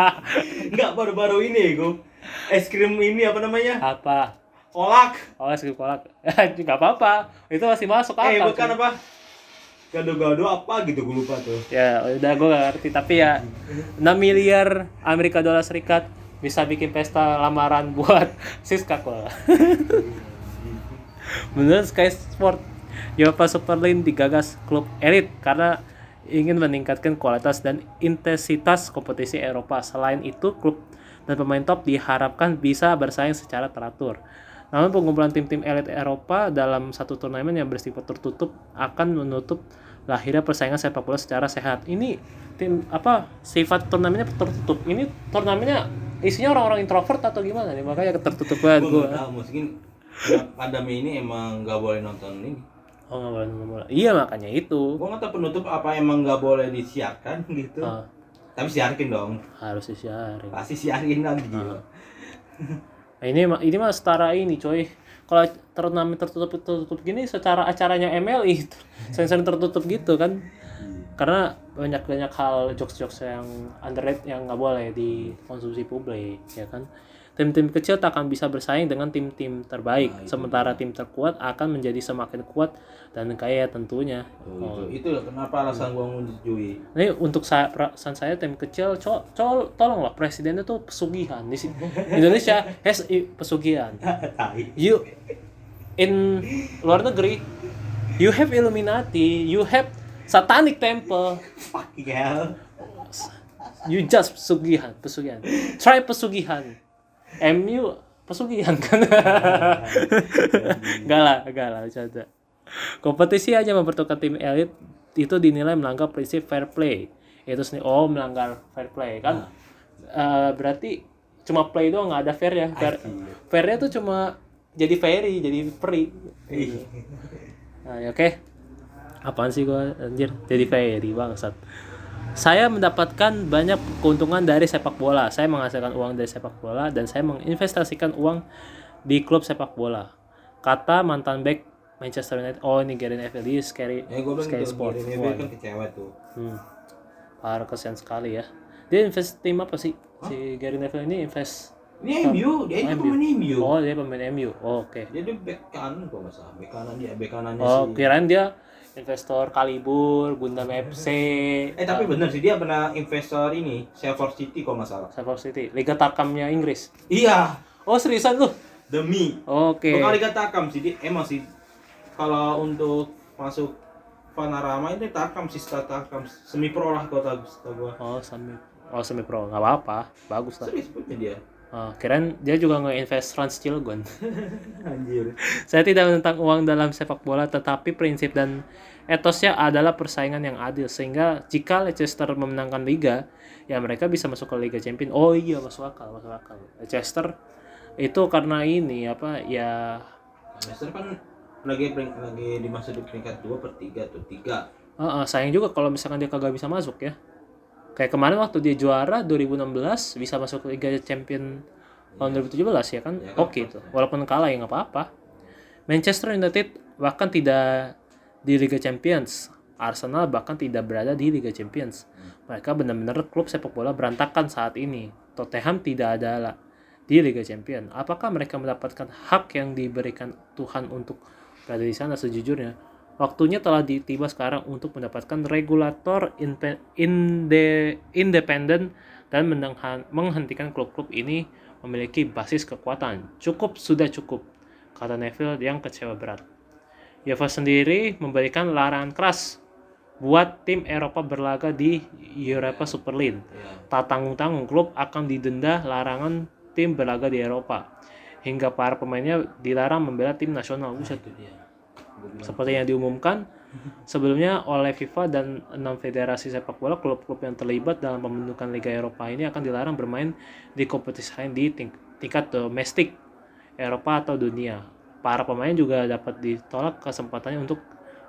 Nggak baru-baru ini gue es krim ini apa namanya? Apa kolak. Oh es krim kolak. Nggak apa-apa. Itu masih masuk eh akal bukan cuy. apa? Gado-gado apa gitu gue lupa tuh. Ya udah gue gak ngerti. Tapi ya 6 miliar Amerika dolar Serikat bisa bikin pesta lamaran buat Siskakol menurut Sky Sport UEFA Super League digagas klub elit karena ingin meningkatkan kualitas dan intensitas kompetisi Eropa. Selain itu, klub dan pemain top diharapkan bisa bersaing secara teratur. Namun pengumpulan tim-tim elit Eropa dalam satu turnamen yang bersifat tertutup akan menutup lahirnya persaingan sepak bola secara sehat. Ini tim apa sifat turnamennya tertutup. Ini turnamennya isinya orang-orang introvert atau gimana nih? Makanya tertutup banget gua. tahu mungkin pandemi ini emang nggak boleh nonton ini Oh, nggak boleh nonton bola. Iya, makanya itu. gue nggak tahu penutup apa emang nggak boleh disiarkan gitu Ah, tapi siarkin dong harus disiarin. pasti siarin lagi Ah. Nah, ini ini mah setara ini coy. Kalau turnamen tertutup tertutup gini secara acaranya MLI sering-sering tertutup gitu kan. Karena banyak banyak hal jokes jokes yang underrated yang nggak boleh dikonsumsi publik ya kan tim-tim kecil tak akan bisa bersaing dengan tim-tim terbaik. Sementara tim terkuat akan menjadi semakin kuat dan kaya tentunya. Oh, itu, itu loh kenapa alasan gua menyetujui. Ini untuk saya perasaan saya tim kecil co, co- tolonglah presidennya tuh pesugihan di sini Indonesia has pesugihan. You in luar negeri you have Illuminati you have Satanic Temple. Fucking hell. You just pesugihan pesugihan. Try pesugihan MU pesugihan kan? Enggak lah enggak lah bercanda. Kompetisi aja mempertemukan tim elit itu dinilai melanggar prinsip fair play. Itu sendiri oh melanggar fair play kan? Eh, berarti cuma play doang nggak ada fair ya? Fair fairnya tuh cuma jadi fairy jadi free. Nah ya oke. Apaan sih gua anjir? Jadi fairy bangsat saya mendapatkan banyak keuntungan dari sepak bola. Saya menghasilkan uang dari sepak bola dan saya menginvestasikan uang di klub sepak bola. Kata mantan back Manchester United oh ini Gary Neville dia scary ya bilang Sky gitu Sport. Gary Neville kan kecewa tuh. Hmm. parah kesian sekali ya. Dia invest tim apa sih? Si Gary Neville ini invest ini MU dia itu pemain MU oh dia pemain MU oh, oke. Dia tuh back kanan kok nggak salah back kanan dia back kanannya oh si kirain dia investor Kalibur Gundam FC Eh tapi bener sih dia pernah investor ini Silver City kok nggak salah. City Liga Tarkamnya Inggris. Iya. Oh seriusan lu? Demi. oke. Bukan Liga Takam sih dia emang sih. Kalau untuk masuk Panorama ini Takam sih Takam semi pro lah kota gua. oh semi oh semi pro. Nggak apa-apa. Bagus lah. Serius punya dia. Oh, kirain dia juga nge-invest Trans Cilegon Anjir. Saya tidak menentang uang dalam sepak bola, tetapi prinsip dan etosnya adalah persaingan yang adil. Sehingga jika Leicester memenangkan liga, ya mereka bisa masuk ke Liga Champions. Oh iya, masuk akal, masuk akal. Leicester itu karena ini apa ya Leicester kan lagi lagi di masa di peringkat 2 per 3 tuh 3. eh, eh, sayang juga kalau misalkan dia kagak bisa masuk ya. Kayak kemarin waktu dia juara 2016 bisa masuk ke Liga Champion tahun 2017 ya kan? Ya kan, Oke itu. Walaupun kalah ya nggak apa-apa. Manchester United bahkan tidak di Liga Champions. Arsenal bahkan tidak berada di Liga Champions. Mereka benar-benar klub sepak bola berantakan saat ini. Tottenham tidak ada lah di Liga Champions. Apakah mereka mendapatkan hak yang diberikan Tuhan untuk berada di sana sejujurnya? Waktunya telah tiba sekarang untuk mendapatkan regulator inde- independen dan menghentikan klub-klub ini memiliki basis kekuatan. Cukup sudah cukup, kata Neville yang kecewa berat. UEFA sendiri memberikan larangan keras buat tim Eropa berlaga di Europa Super League. Iya. Tak tanggung-tanggung klub akan didenda larangan tim berlaga di Eropa. Hingga para pemainnya dilarang membela tim nasional. Buset. Dia. Gua bilang. Seperti yang diumumkan sebelumnya oleh FIFA dan enam federasi sepak bola, klub-klub yang terlibat dalam pembentukan Liga Eropa ini akan dilarang bermain di kompetisi lain di ting- tingkat domestik Eropa atau dunia. Para pemain juga dapat ditolak kesempatannya untuk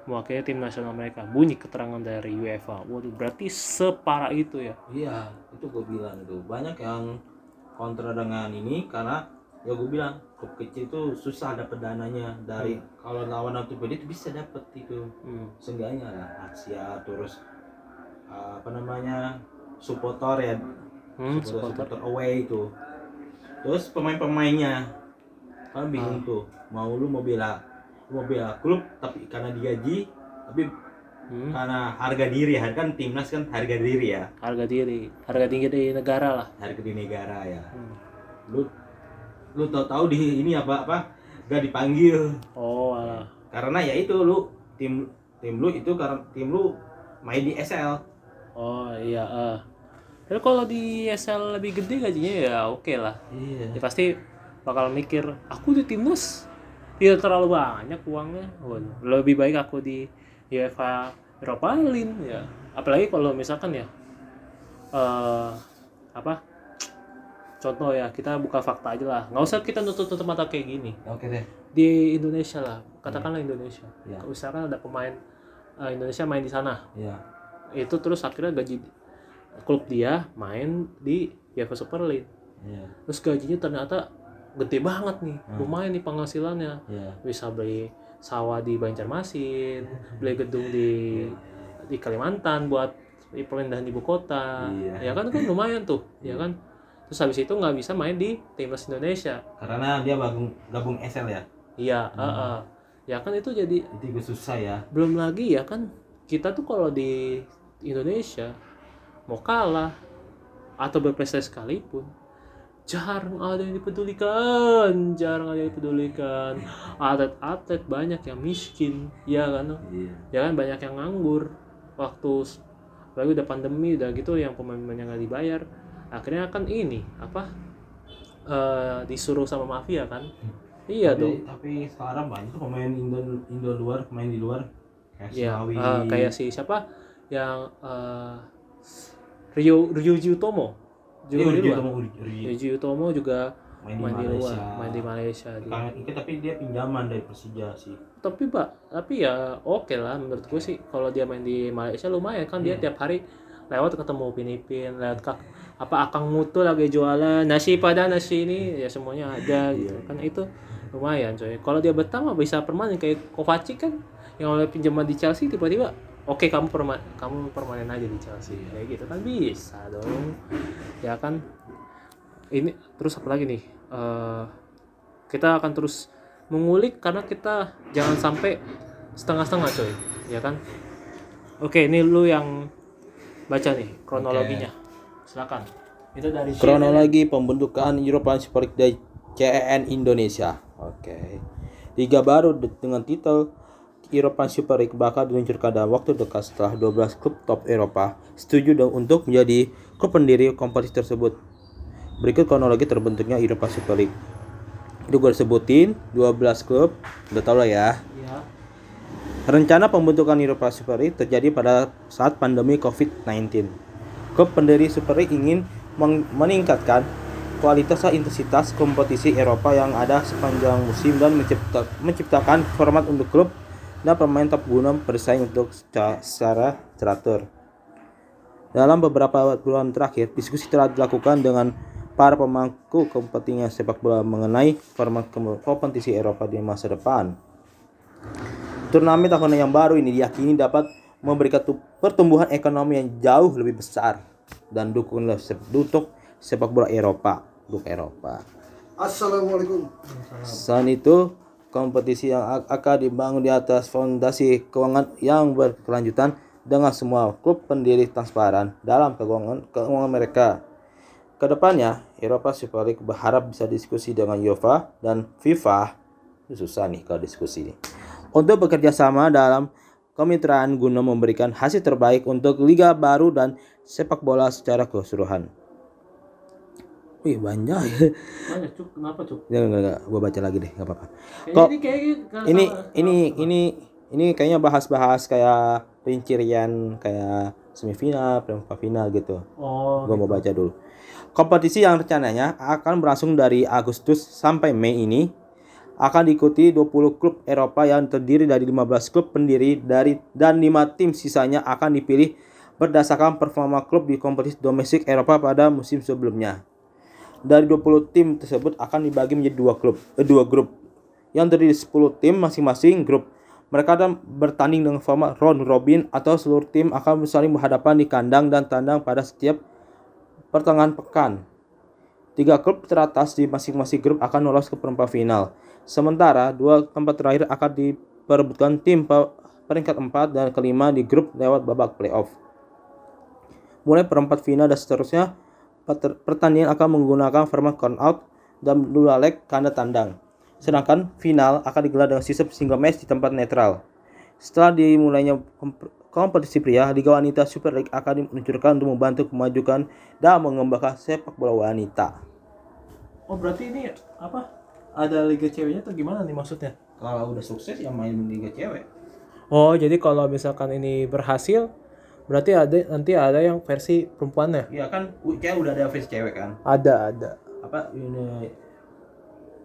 mewakili tim nasional mereka. Bunyi keterangan dari UEFA. Waduh, berarti separah itu ya. Iya, itu gue bilang tuh banyak yang kontra dengan ini karena ya gue bilang klub kecil itu susah dapet dananya dari kalau lawan ortopedi itu bisa dapet itu Hmm. seenggaknya lah Asia terus uh, apa namanya supporter ya Hmm, supporter, supporter. away itu terus pemain-pemainnya kan bingung Ah. tuh mau lu mau bela lu mau bela klub tapi karena digaji tapi Hmm. karena harga diri kan timnas kan harga diri ya Harga diri, harga tinggi di negara lah. harga di negara ya Hmm. lu lu tau tahu di ini apa apa gak dipanggil Oh, alah. karena ya itu lu tim tim lu itu karena tim lu main di SL Oh iya. ah. Tapi kalau di SL lebih gede gajinya ya oke lah. iya Ya pasti bakal mikir, aku di timnas tidak terlalu banyak uangnya. Lebih baik aku di UEFA Europa League ya. Apalagi kalau misalkan ya eh apa? Contoh ya, kita buka fakta aja lah. Nggak usah kita nutup-nutup mata kayak gini. oke deh Di Indonesia lah, katakanlah Indonesia. Iya. Misalkan ada pemain eh, Indonesia main di sana, ya itu terus akhirnya gaji klub dia main di UEFA Super League iya terus gajinya ternyata gede banget nih Hmm. lumayan nih penghasilannya iya bisa beli sawah di Banjarmasin beli gedung di di Kalimantan buat pemindahan ibu kota Iya. ya kan kan lumayan tuh ya kan terus habis itu nggak bisa main di timnas Indonesia. Karena dia gabung gabung SL ya? Iya Hmm. heeh. ya kan itu jadi itu susah ya. belum lagi ya kan kita tuh kalau di Indonesia mau kalah atau berprestasi sekalipun jarang ada yang dipedulikan jarang ada yang dipedulikan. Atlet-atlet banyak yang miskin ya kan? Iya. Ya kan banyak yang nganggur. Waktu apalagi udah pandemi udah gitu yang pemain-pemain yang nggak dibayar akhirnya kan ini apa eh, disuruh sama mafia kan? Iya tapi, tuh tapi sekarang banyak tuh pemain Indo Indo luar pemain di luar. Kayak Ya, Slawi eh, kayak si siapa? Yang Ryo Ryuji Utomo juga Iya, di luar. Uri- Ryuji Utomo juga main di main di luar, Malaysia. main di Malaysia. Kan itu tapi dia pinjaman dari Persija sih. Tapi pak, tapi ya oke lah menurut gue sih. Kalau dia main di Malaysia lumayan kan dia Iya. tiap hari lewat ketemu Pinipin, lewat kak apa akang mutu lagi jualan? Nasi pada nasi ini ya semuanya ada gitu Iya. kan. Itu lumayan coy. Kalau dia betah mah bisa permanen kayak Kovacic kan yang oleh pinjaman di Chelsea tiba-tiba oke kamu perma kamu permanen aja di Chelsea kayak gitu kan. Bisa dong. Ya kan? Ini terus apa lagi nih? Eh, kita akan terus mengulik karena kita jangan sampai setengah-setengah coy. Ya kan? Oke ini lu yang baca nih kronologinya silakan itu dari Kronologi pembentukan European Super League dari CEN Indonesia. Oke. Liga baru de- dengan titel European Super League bakal diluncurkan dalam waktu dekat setelah 12 klub top Eropa setuju dan untuk menjadi klub pendiri kompetisi tersebut. Berikut kronologi terbentuknya European Super League. Itu gue sebutin 12 klub, udah tau lah ya. ya Rencana pembentukan Europa Super League terjadi pada saat pandemi COVID-19. Klub pendiri Super League ingin meningkatkan kualitas dan intensitas kompetisi Eropa yang ada sepanjang musim dan mencipta- menciptakan format untuk klub dan pemain top guna bersaing untuk seca- secara teratur. Dalam beberapa bulan terakhir, diskusi telah dilakukan dengan para pemangku kepentingan sepak bola mengenai format kom- kompetisi Eropa di masa depan. Turnamen tahunan yang baru ini diyakini dapat memberikan tu- pertumbuhan ekonomi yang jauh lebih besar dan dukungan se- untuk sepak bola Eropa, untuk Eropa. Assalamualaikum. Selain itu, kompetisi yang akan dibangun di atas fondasi keuangan yang berkelanjutan dengan semua klub pendiri transparan dalam keuangan, keuangan mereka. Ke depannya, Eropa Super League berharap bisa diskusi dengan UEFA dan FIFA. Susah nih kalau diskusi ini. Untuk bekerja sama dalam kemitraan guna memberikan hasil terbaik untuk liga baru dan sepak bola secara keseluruhan. Wih banyak. banyak cuk kenapa cuk Enggak, enggak, enggak. Gua baca lagi deh, nggak apa-apa. Kok- ini kayak Ini, ini, ini, ini kayaknya bahas-bahas kayak rincian kayak semifinal, perempat final gitu. oh Gua mau baca dulu. Kompetisi yang rencananya akan berlangsung dari Agustus sampai Mei ini akan diikuti 20 klub Eropa yang terdiri dari 15 klub pendiri dari dan 5 tim sisanya akan dipilih berdasarkan performa klub di kompetisi domestik Eropa pada musim sebelumnya. Dari 20 tim tersebut akan dibagi menjadi dua klub, eh, dua grup yang terdiri 10 tim masing-masing grup. Mereka akan bertanding dengan format round robin atau seluruh tim akan saling berhadapan di kandang dan tandang pada setiap pertengahan pekan. Tiga klub teratas di masing-masing grup akan lolos ke perempat final. Sementara dua tempat terakhir akan diperebutkan tim pe- peringkat 4 dan kelima di grup lewat babak playoff. Mulai perempat final dan seterusnya, per- pertandingan akan menggunakan format count out dan dua leg kanda tandang. Sedangkan final akan digelar dengan sistem single match di tempat netral. Setelah dimulainya komp- kompetisi pria, Liga Wanita Super League akan diluncurkan untuk membantu memajukan dan mengembangkan sepak bola wanita. oh berarti ini apa ada liga ceweknya atau gimana nih maksudnya Kalau udah sukses ya main liga cewek. oh jadi kalau misalkan ini berhasil berarti ada nanti ada yang versi perempuannya Iya kan, kayak udah ada face cewek kan. ada ada Apa ini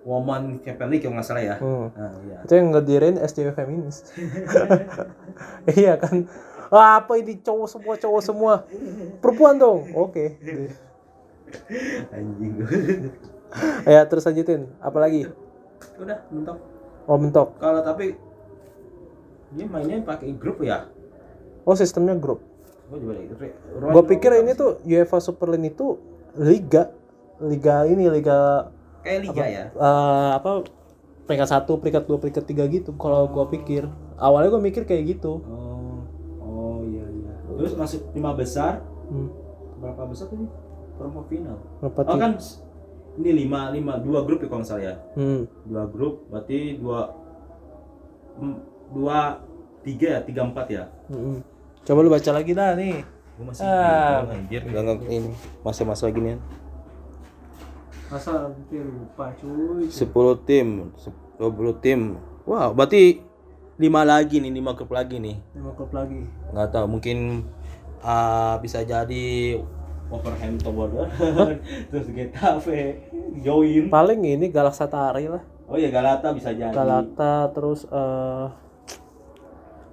Woman Champions League kalau nggak salah ya. Hmm. Nah, iya. itu yang ngedirin SJW feminis iya kan ah, apa ini cowok semua cowok semua perempuan dong oke Anjing. ya terus lanjutin apalagi udah mentok. oh mentok Kalau tapi dia mainnya pakai grup ya. oh sistemnya grup Gue gue pikir ini tuh UEFA Super League itu liga liga ini liga kayak liga ya. eh, apa peringkat satu peringkat dua peringkat tiga gitu kalau gua pikir awalnya gua mikir kayak gitu Oh, oh iya iya. Terus masuk lima besar, hmm. berapa besar tadi? Perempat final. berapa Oh kan ini lima lima dua grup ya kalau nggak salah ya. hmm. Dua grup berarti dua dua tiga ya tiga empat ya. hmm. coba lu baca lagi dah nih Gue masih Ah. anjir nggak nggak ini masa-masa gini masa nanti lupa cuy 10 tim 20 tim wow berarti lima lagi nih lima klub lagi nih lima klub lagi nggak tahu mungkin ah, bisa jadi Wolverhampton Wanderers terus Getafe join. Paling ini Galatasaray lah. Oh ya Galata bisa jadi. Galata terus eh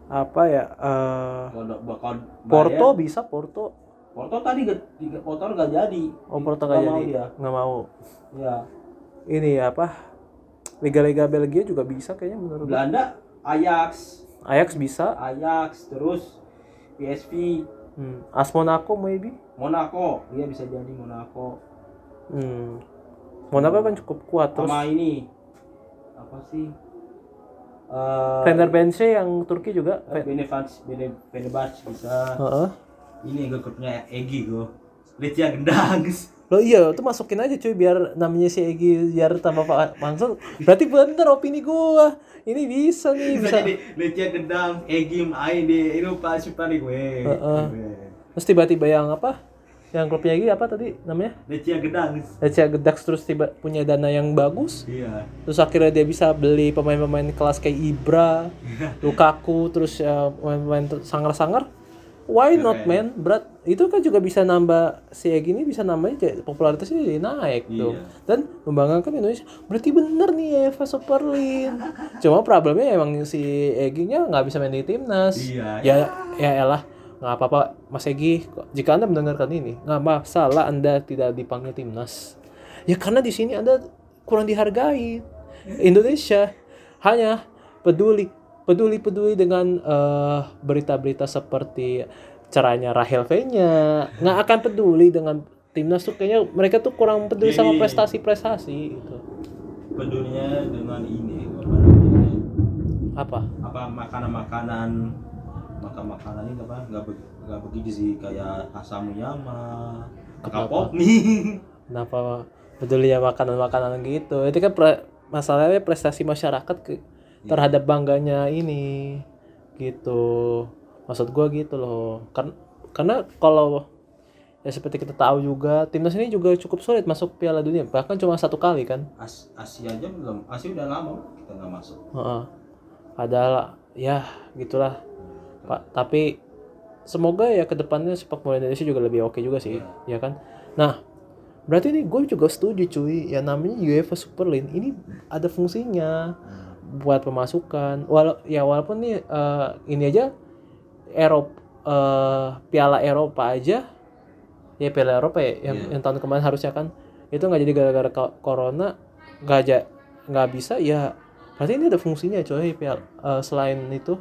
apa ya eh Kalau bakal Porto bisa Porto. Porto tadi tiga- Porto nggak jadi. Oh Porto nggak jadi. dia. nggak mau. Ya ini apa? Liga-liga Belgia juga bisa kayaknya menurut. Belanda Ajax. Ajax bisa. Ajax terus PSV hmm. AS Monaco maybe. Monaco. Dia bisa jadi Monaco. Hmm. Monaco kan cukup kuat terus sama ini apa sih Eh, Fenerbahce yang Turki juga Benefac, Bene, Fenerbahce bisa. Heeh. Ini gue grupnya Egi gue. Lecia Gendang. Lo iya, itu masukin aja cuy biar namanya si Egi biar tambah Pak Mansur. Berarti bener opini gua. Ini bisa nih, Bisa Lecia Gendang, Egi main di Eropa Super League gue. Heeh. Terus tiba-tiba yang apa? Yang klubnya Egi apa tadi namanya? Lecia Gendang. Lecia Gedax terus tiba punya dana yang bagus. Iya. Terus akhirnya dia bisa beli pemain-pemain kelas kayak Ibra, Lukaku, terus ya pemain-pemain sangar-sangar. Why not man? Berat itu kan juga bisa nambah si Egi ini bisa nambahnya jadi popularitasnya jadi naik Iya. dong. Dan membanggakan Indonesia. Berarti bener nih Eva Super League. Cuma problemnya emang si Egi-nya nggak bisa main di timnas. Iya. Ya ya elah nggak apa-apa Mas Egi jika anda mendengarkan ini nggak masalah anda tidak dipanggil timnas. Ya karena di sini anda kurang dihargai. Indonesia hanya peduli peduli peduli dengan eh, berita-berita seperti caranya Rahel V-nya nggak akan peduli dengan timnas tuh kayaknya mereka tuh kurang peduli sama Jadi- prestasi-prestasi gitu. Pedulinya dengan ini apa? Apa makanan-makanan makan makanan ini apa nggak be- nggak begitu sih kayak asam yama kapok nih kenapa pedulinya makanan-makanan gitu? Itu kan pre- masalahnya prestasi masyarakat ke, terhadap bangganya ini gitu. Maksud gua gitu loh. Karena karena kalau ya seperti kita tahu juga timnas ini juga cukup sulit masuk Piala Dunia. Bahkan cuma satu kali kan? As Asia aja belum Asia udah lama kita nggak masuk. Heeh. adalah ya gitulah pak tapi semoga ya ke depannya sepak bola Indonesia juga lebih oke juga sih ya kan? Nah berarti ini gue juga setuju cuy. Ya namanya UEFA Super League ini ada fungsinya buat pemasukan. Walau ya walaupun nih eh, ini aja Eropa eh, Piala Eropa aja ya Piala Eropa ya yang, Iya. yang tahun kemarin harusnya kan itu nggak jadi gara-gara corona nggak aja nggak bisa ya berarti ini ada fungsinya coy Piala eh, selain itu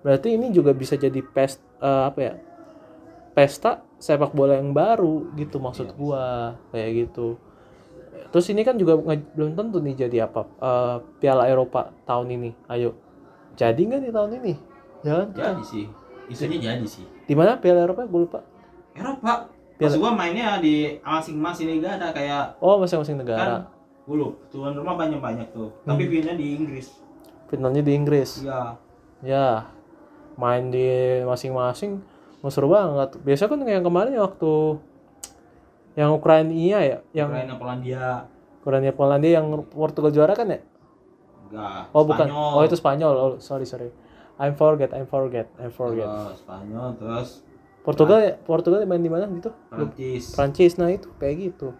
berarti ini juga bisa jadi pest eh, apa ya pesta sepak bola yang baru gitu maksud gua kayak gitu. Terus ini kan juga nge- belum tentu nih jadi apa eh, Piala Eropa tahun ini. Ayo. Jadi nggak nih tahun ini? Ya kan? Jadi sih. Isunya jadi. sih. Di mana Piala Eropa? Gue lupa. Eropa. Piala- Maksud gua mainnya di masing-masing negara kayak oh masing-masing kan negara dulu tuan rumah banyak-banyak tuh. Tapi Hmm. finalnya di Inggris. Finalnya di Inggris. Iya. Ya main di masing-masing seru banget. Biasa kan yang kemarin waktu yang Ukraina ya yang Ukraina Polandia. Ukraina Polandia yang Portugal juara kan ya? Enggak oh bukan. Spanyol. oh itu Spanyol. Oh sorry sorry. I'm forget I'm forget I'm forget. Terus Spanyol terus? Portugal ya Portugal main di mana gitu? Prancis. Prancis nah itu kayak gitu.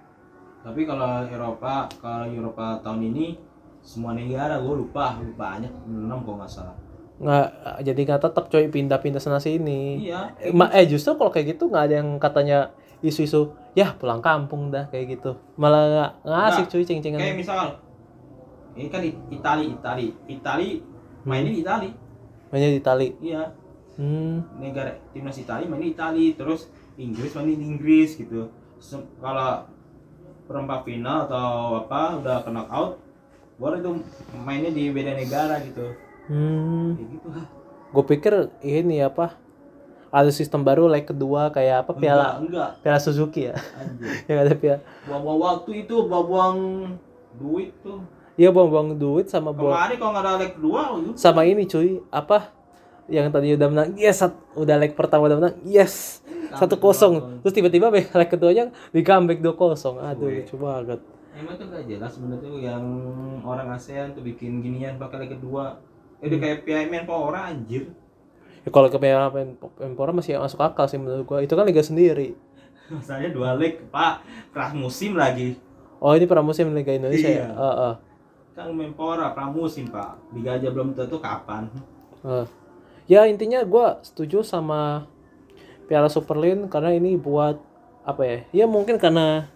Tapi kalau Eropa kalau Eropa tahun ini semua negara gue lupa lupa banyak enam kok nggak salah nggak jadi nggak tetap coy pindah-pindah sana sini. Iya. Eh, eh justru kalau kayak gitu nggak ada yang katanya isu-isu ya pulang kampung dah kayak gitu. Malah nggak Nggak. cuy ceng-cengan kayak misal ini kan Itali Itali. Itali mainnya di Itali. Mainnya di Itali. Iya. Hmm. Negara timnas Itali main di Itali terus Inggris main di Inggris gitu. Kalau perempat final atau apa udah kena out baru itu mainnya di beda negara gitu hmm. Kayak gitu lah gue pikir ini apa ada sistem baru leg kedua kayak apa piala enggak, enggak piala Suzuki ya? Yang ada piala. Buang-buang waktu itu buang-buang duit tuh. Iya buang-buang duit sama buang kemarin kalau nggak ada leg kedua itu sama ini cuy apa yang tadi udah menang yes sat- udah leg pertama udah menang yes satu kosong. terus tiba-tiba leg keduanya di comeback dua kosong. Aduh lucu banget. Emang tuh gak jelas sebenarnya tuh yang orang ASEAN tuh bikin ginian pakai leg kedua udah kayak PMN Power anjir. Ya, kalau ke Piala Men- Menpora masih masuk akal sih menurut gua. Itu kan liga sendiri. Masalahnya dua leg pak. Pramusim lagi. Oh ini pramusim liga Indonesia Iya. ya Heeh. kan Menpora pramusim pak. Liga aja belum tentu kapan. Heeh. ya intinya gua setuju sama Piala Super League karena ini buat apa ya? Ya mungkin karena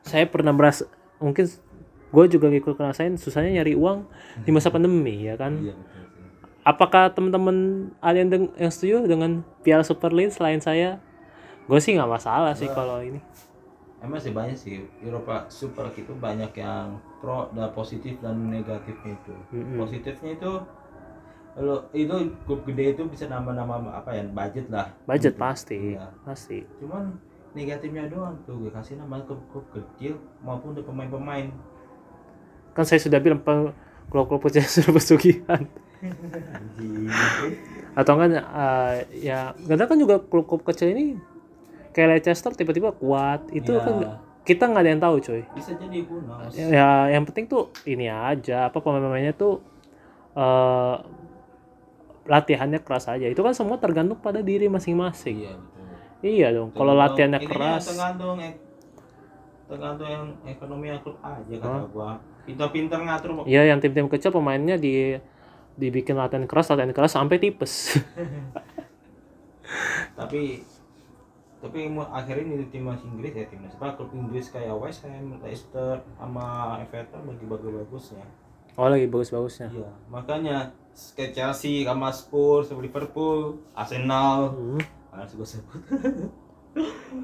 saya pernah merasa mungkin gue juga ikut ngerasain susahnya nyari uang di masa pandemi ya kan? Iya betul. Apakah teman-teman ada yang, deng- yang setuju dengan Piala Super League selain saya gue sih nggak masalah sih kalau ini emang sih banyak sih Eropa Super League itu banyak yang pro dan positif dan negatifnya itu Mm-mm. positifnya itu Kalau itu klub gede itu bisa nambah-nambah apa ya budget lah. budget pasti Iya. pasti Cuman negatifnya doang tuh gue kasih nama klub-klub kecil maupun untuk pemain-pemain. kan saya sudah bilang klub-klub kecil sudah pesugihan. Atau enggak eh, ya kadang kan juga klub-klub kecil ini kayak Leicester tiba-tiba kuat itu Ya. kan kita nggak ada yang tahu coy bisa jadi kuno. ya yang penting tuh ini aja apa pemain-pemainnya tuh eh latihannya keras aja itu kan semua tergantung pada diri masing-masing Iya betul. iya dong kalau latihannya intinya keras tergantung ek- tergantung yang ekonomi yang klub aja kata gua pintar-pintar ngatur. Iya, yang tim-tim kecil pemainnya di dibikin latihan keras, latihan keras sampai tipes. tapi tapi akhirnya ini timnas Inggris ya timnas apa klub Inggris kayak West Ham, Leicester sama Everton bagi bagus-bagusnya oh, lagi bagus-bagusnya. iya makanya kayak Chelsea sama Spurs sama Liverpool Arsenal Hmm. harus gue sebut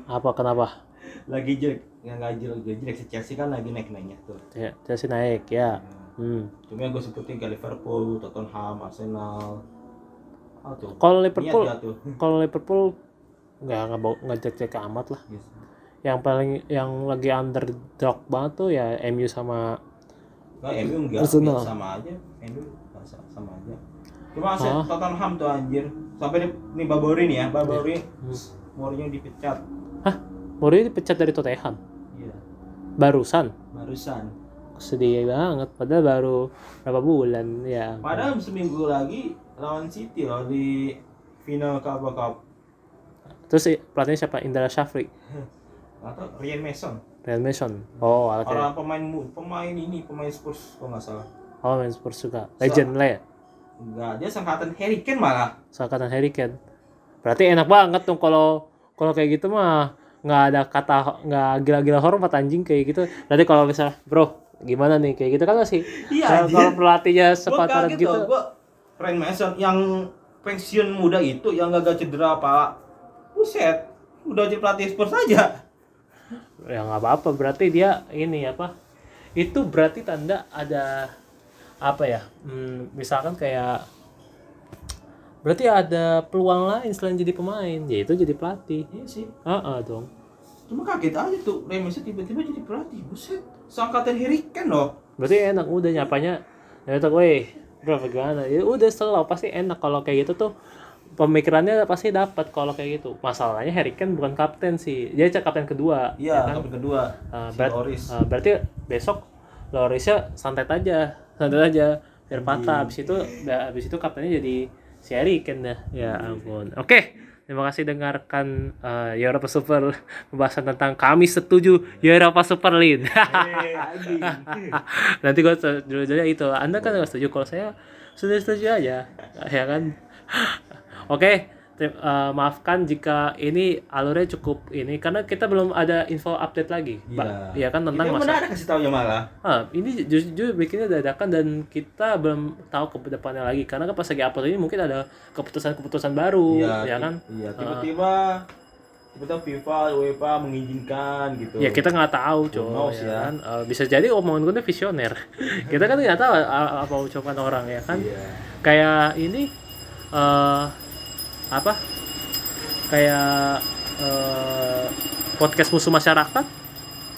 Apa kenapa? lagi jelek nggak jelek jelek Chelsea kan lagi naik naiknya tuh Ya, Chelsea naik ya. Hmm. Cuma yang gue sebutin kayak Liverpool Tottenham Arsenal tuh Kalau Liverpool, kalau Liverpool nggak nggak nggak cek amat lah. Yes. Yang paling yang lagi underdog banget tuh ya MU sama Nah, MU enggak, Arsenal. sama aja. MU sama, sama aja. Cuma aset Hah? Tottenham tuh anjir. Sampai nih, nih Babori nih ya, Babori Hmm. Mourinho dipecat. Mourinho dipecat dari Tottenham Iya, barusan. barusan. Sedih banget padahal baru berapa bulan ya. Padahal seminggu lagi lawan City loh di final Carabao Cup. Terus pelatihnya siapa? Indra Shafri, Atau Ryan Mason. Ryan Mason. Oh, oke. Orang pemain pemain ini, pemain Spurs kalau nggak salah. Oh, main Spurs juga. Legend lah ya. Enggak, dia sangkatan Harry Kane malah. Seangkatan Harry Kane. Berarti enak banget tuh kalau kalau kayak gitu mah nggak ada kata nggak gila-gila hormat anjing kayak gitu. Berarti kalau bisa bro gimana nih? Kayak gitu kan masih Iya, kalau, pelatihnya sepatar gitu. loh, gua Ryan Mason yang pensiun muda itu yang gagal cedera apa buset udah jadi pelatih Spurs aja. Ya nggak apa-apa. Berarti dia ini apa? Itu berarti tanda ada apa ya? Hmm, misalkan kayak berarti ada peluang lain selain jadi pemain yaitu jadi pelatih. Iya sih. Ah ah, dong. Cuma kaget aja tuh Mason tiba-tiba jadi pelatih. Buset seangkatan Harry Kane loh. Berarti enak udah nyapanya. Ya itu weh bro gimana ya udah selalu pasti enak kalau kayak gitu tuh. Pemikirannya pasti dapat kalau kayak gitu. Masalahnya Harry Kane bukan kapten sih. Dia cek kapten kedua iya ya kan? kapten kedua Ah, si berat- Loris. ah, berarti besok Lorisnya santai aja santai aja biar patah. Habis itu da- habis itu kaptennya jadi si Harry Kane dah. Ya ampun. Oke terima kasih dengarkan uh, Europa Super pembahasan tentang kami setuju Europa Super League Eh, nanti gue judulnya itu anda kan nggak setuju kalau saya sudah setuju aja ya kan? Oke eh, maafkan jika ini alurnya cukup ini karena kita belum ada info update lagi Ba- ya kan tentang masa menarik kasih taunya malah ah, ini jujur bikinnya dadakan dan kita belum tahu ke depannya lagi karena kan pas lagi upload ini mungkin ada keputusan-keputusan baru ya ti- kan iya tiba-tiba tiba-tiba FIFA UEFA mengizinkan gitu Ya kita nggak tahu, coy. knows, ya ya. kan? Eh, bisa jadi omongan gue visioner. kita kan nggak tahu apa ucapan orang ya kan. Iya. Kayak ini eh apa? Kayak eh podcast musuh masyarakat.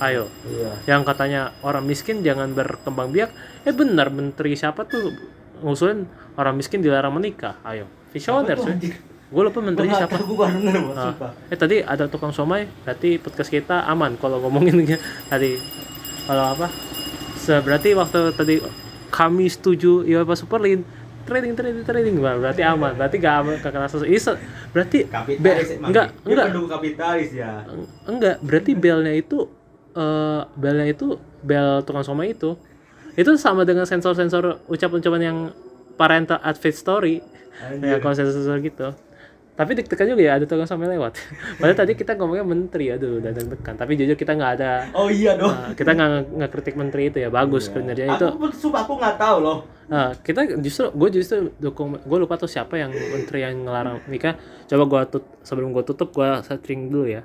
Ayo, iya yang katanya orang miskin jangan berkembang biak. Eh benar, menteri siapa tuh ngusulin orang miskin dilarang menikah. Ayo, visioner sih. Gue lupa menteri siapa. gua baru denger Ah. sumpah. Eh tadi ada tukang somai, berarti podcast kita aman kalau ngomongin tadi kalau apa? Se- berarti waktu tadi kami setuju UEFA Super League trading trading trading Wah, berarti aman. Berarti gak aman gak kena sesuatu. Is- berarti kapitalis be- enggak enggak kapitalis ya. Enggak berarti belnya itu eh belnya itu bel tukang somai itu. Itu sama dengan sensor-sensor ucapan-ucapan yang parental advice story ya kalau sensor gitu tapi deg-degan juga ya ada tukang somai lewat. Padahal tadi kita ngomongnya menteri aduh udah deg-degan. Tapi jujur kita nggak ada oh iya dong. Nah, kita nggak nggak kritik menteri itu ya bagus kinerjanya itu aku sumpah aku nggak tahu loh. Nah, kita justru gue justru dukung gue lupa tuh siapa yang menteri yang ngelarang nikah. Coba gue tut sebelum gue tutup gue setting dulu ya.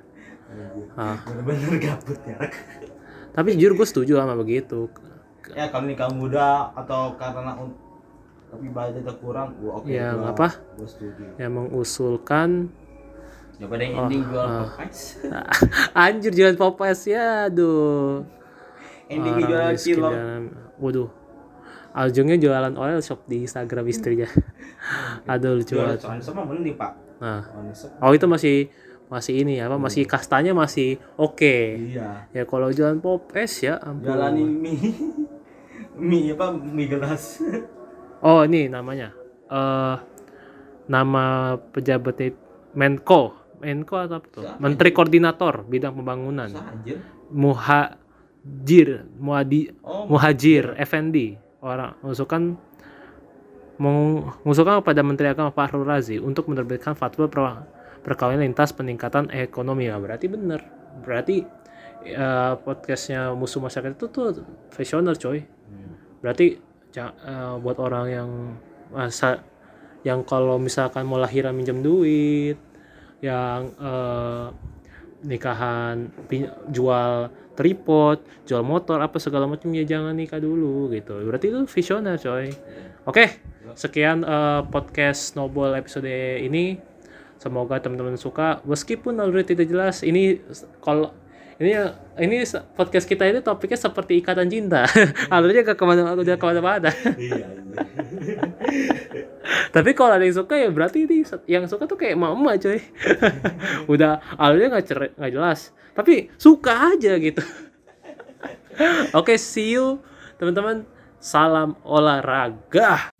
Ah. bener-bener gabut ya tapi jujur gue setuju sama begitu. Ya kalau nikah muda atau karena tapi budgetnya kurang gua oke Yang gua, apa? gua setuju. Yang mengusulkan. Daripada yang ending jual ah. Popeyes. Anjir jualan Popeyes ya aduh. Ending Orang jual miskin cilok. dalam- waduh. Aljungnya jualan oil shop di Instagram istrinya. Aduh lucu banget. sama mending pak? Nah. Oh itu masih masih ini apa masih kastanya masih oke. Iya. Ya kalau jualan Popeyes ya ampun. Jalani mie. Mie apa mie gelas oh ini namanya. Eh nama pejabatnya Menko. Menko atau apa tuh? Menteri Koordinator bidang pembangunan. Anjir. Muhajir Muadi oh Muhajir Effendi orang mengusulkan mengusulkan kepada Menteri Agama Fahrul Razi untuk menerbitkan fatwa per- perkawinan lintas peningkatan ekonomi. Ya berarti bener. Berarti eh, podcastnya musuh masyarakat itu tuh visioner coy. Berarti eh, buat orang yang masa yang kalau misalkan mau lahiran minjem duit yang eh, nikahan jual tripod jual motor apa segala macam ya jangan nikah dulu gitu. Berarti itu visioner coy. Oke sekian eh, podcast Snowball episode ini. Semoga teman-teman suka. Meskipun alur tidak jelas ini kalau ini ini podcast kita ini topiknya seperti ikatan cinta. Alurnya ke ke mana udah ke mana-mana. Iya iya. Tapi kalau ada yang suka ya berarti ini yang suka tuh kayak mama coy. Udah alurnya nggak cer- nggak jelas. Tapi suka aja gitu. Oke see you teman-teman. Salam olahraga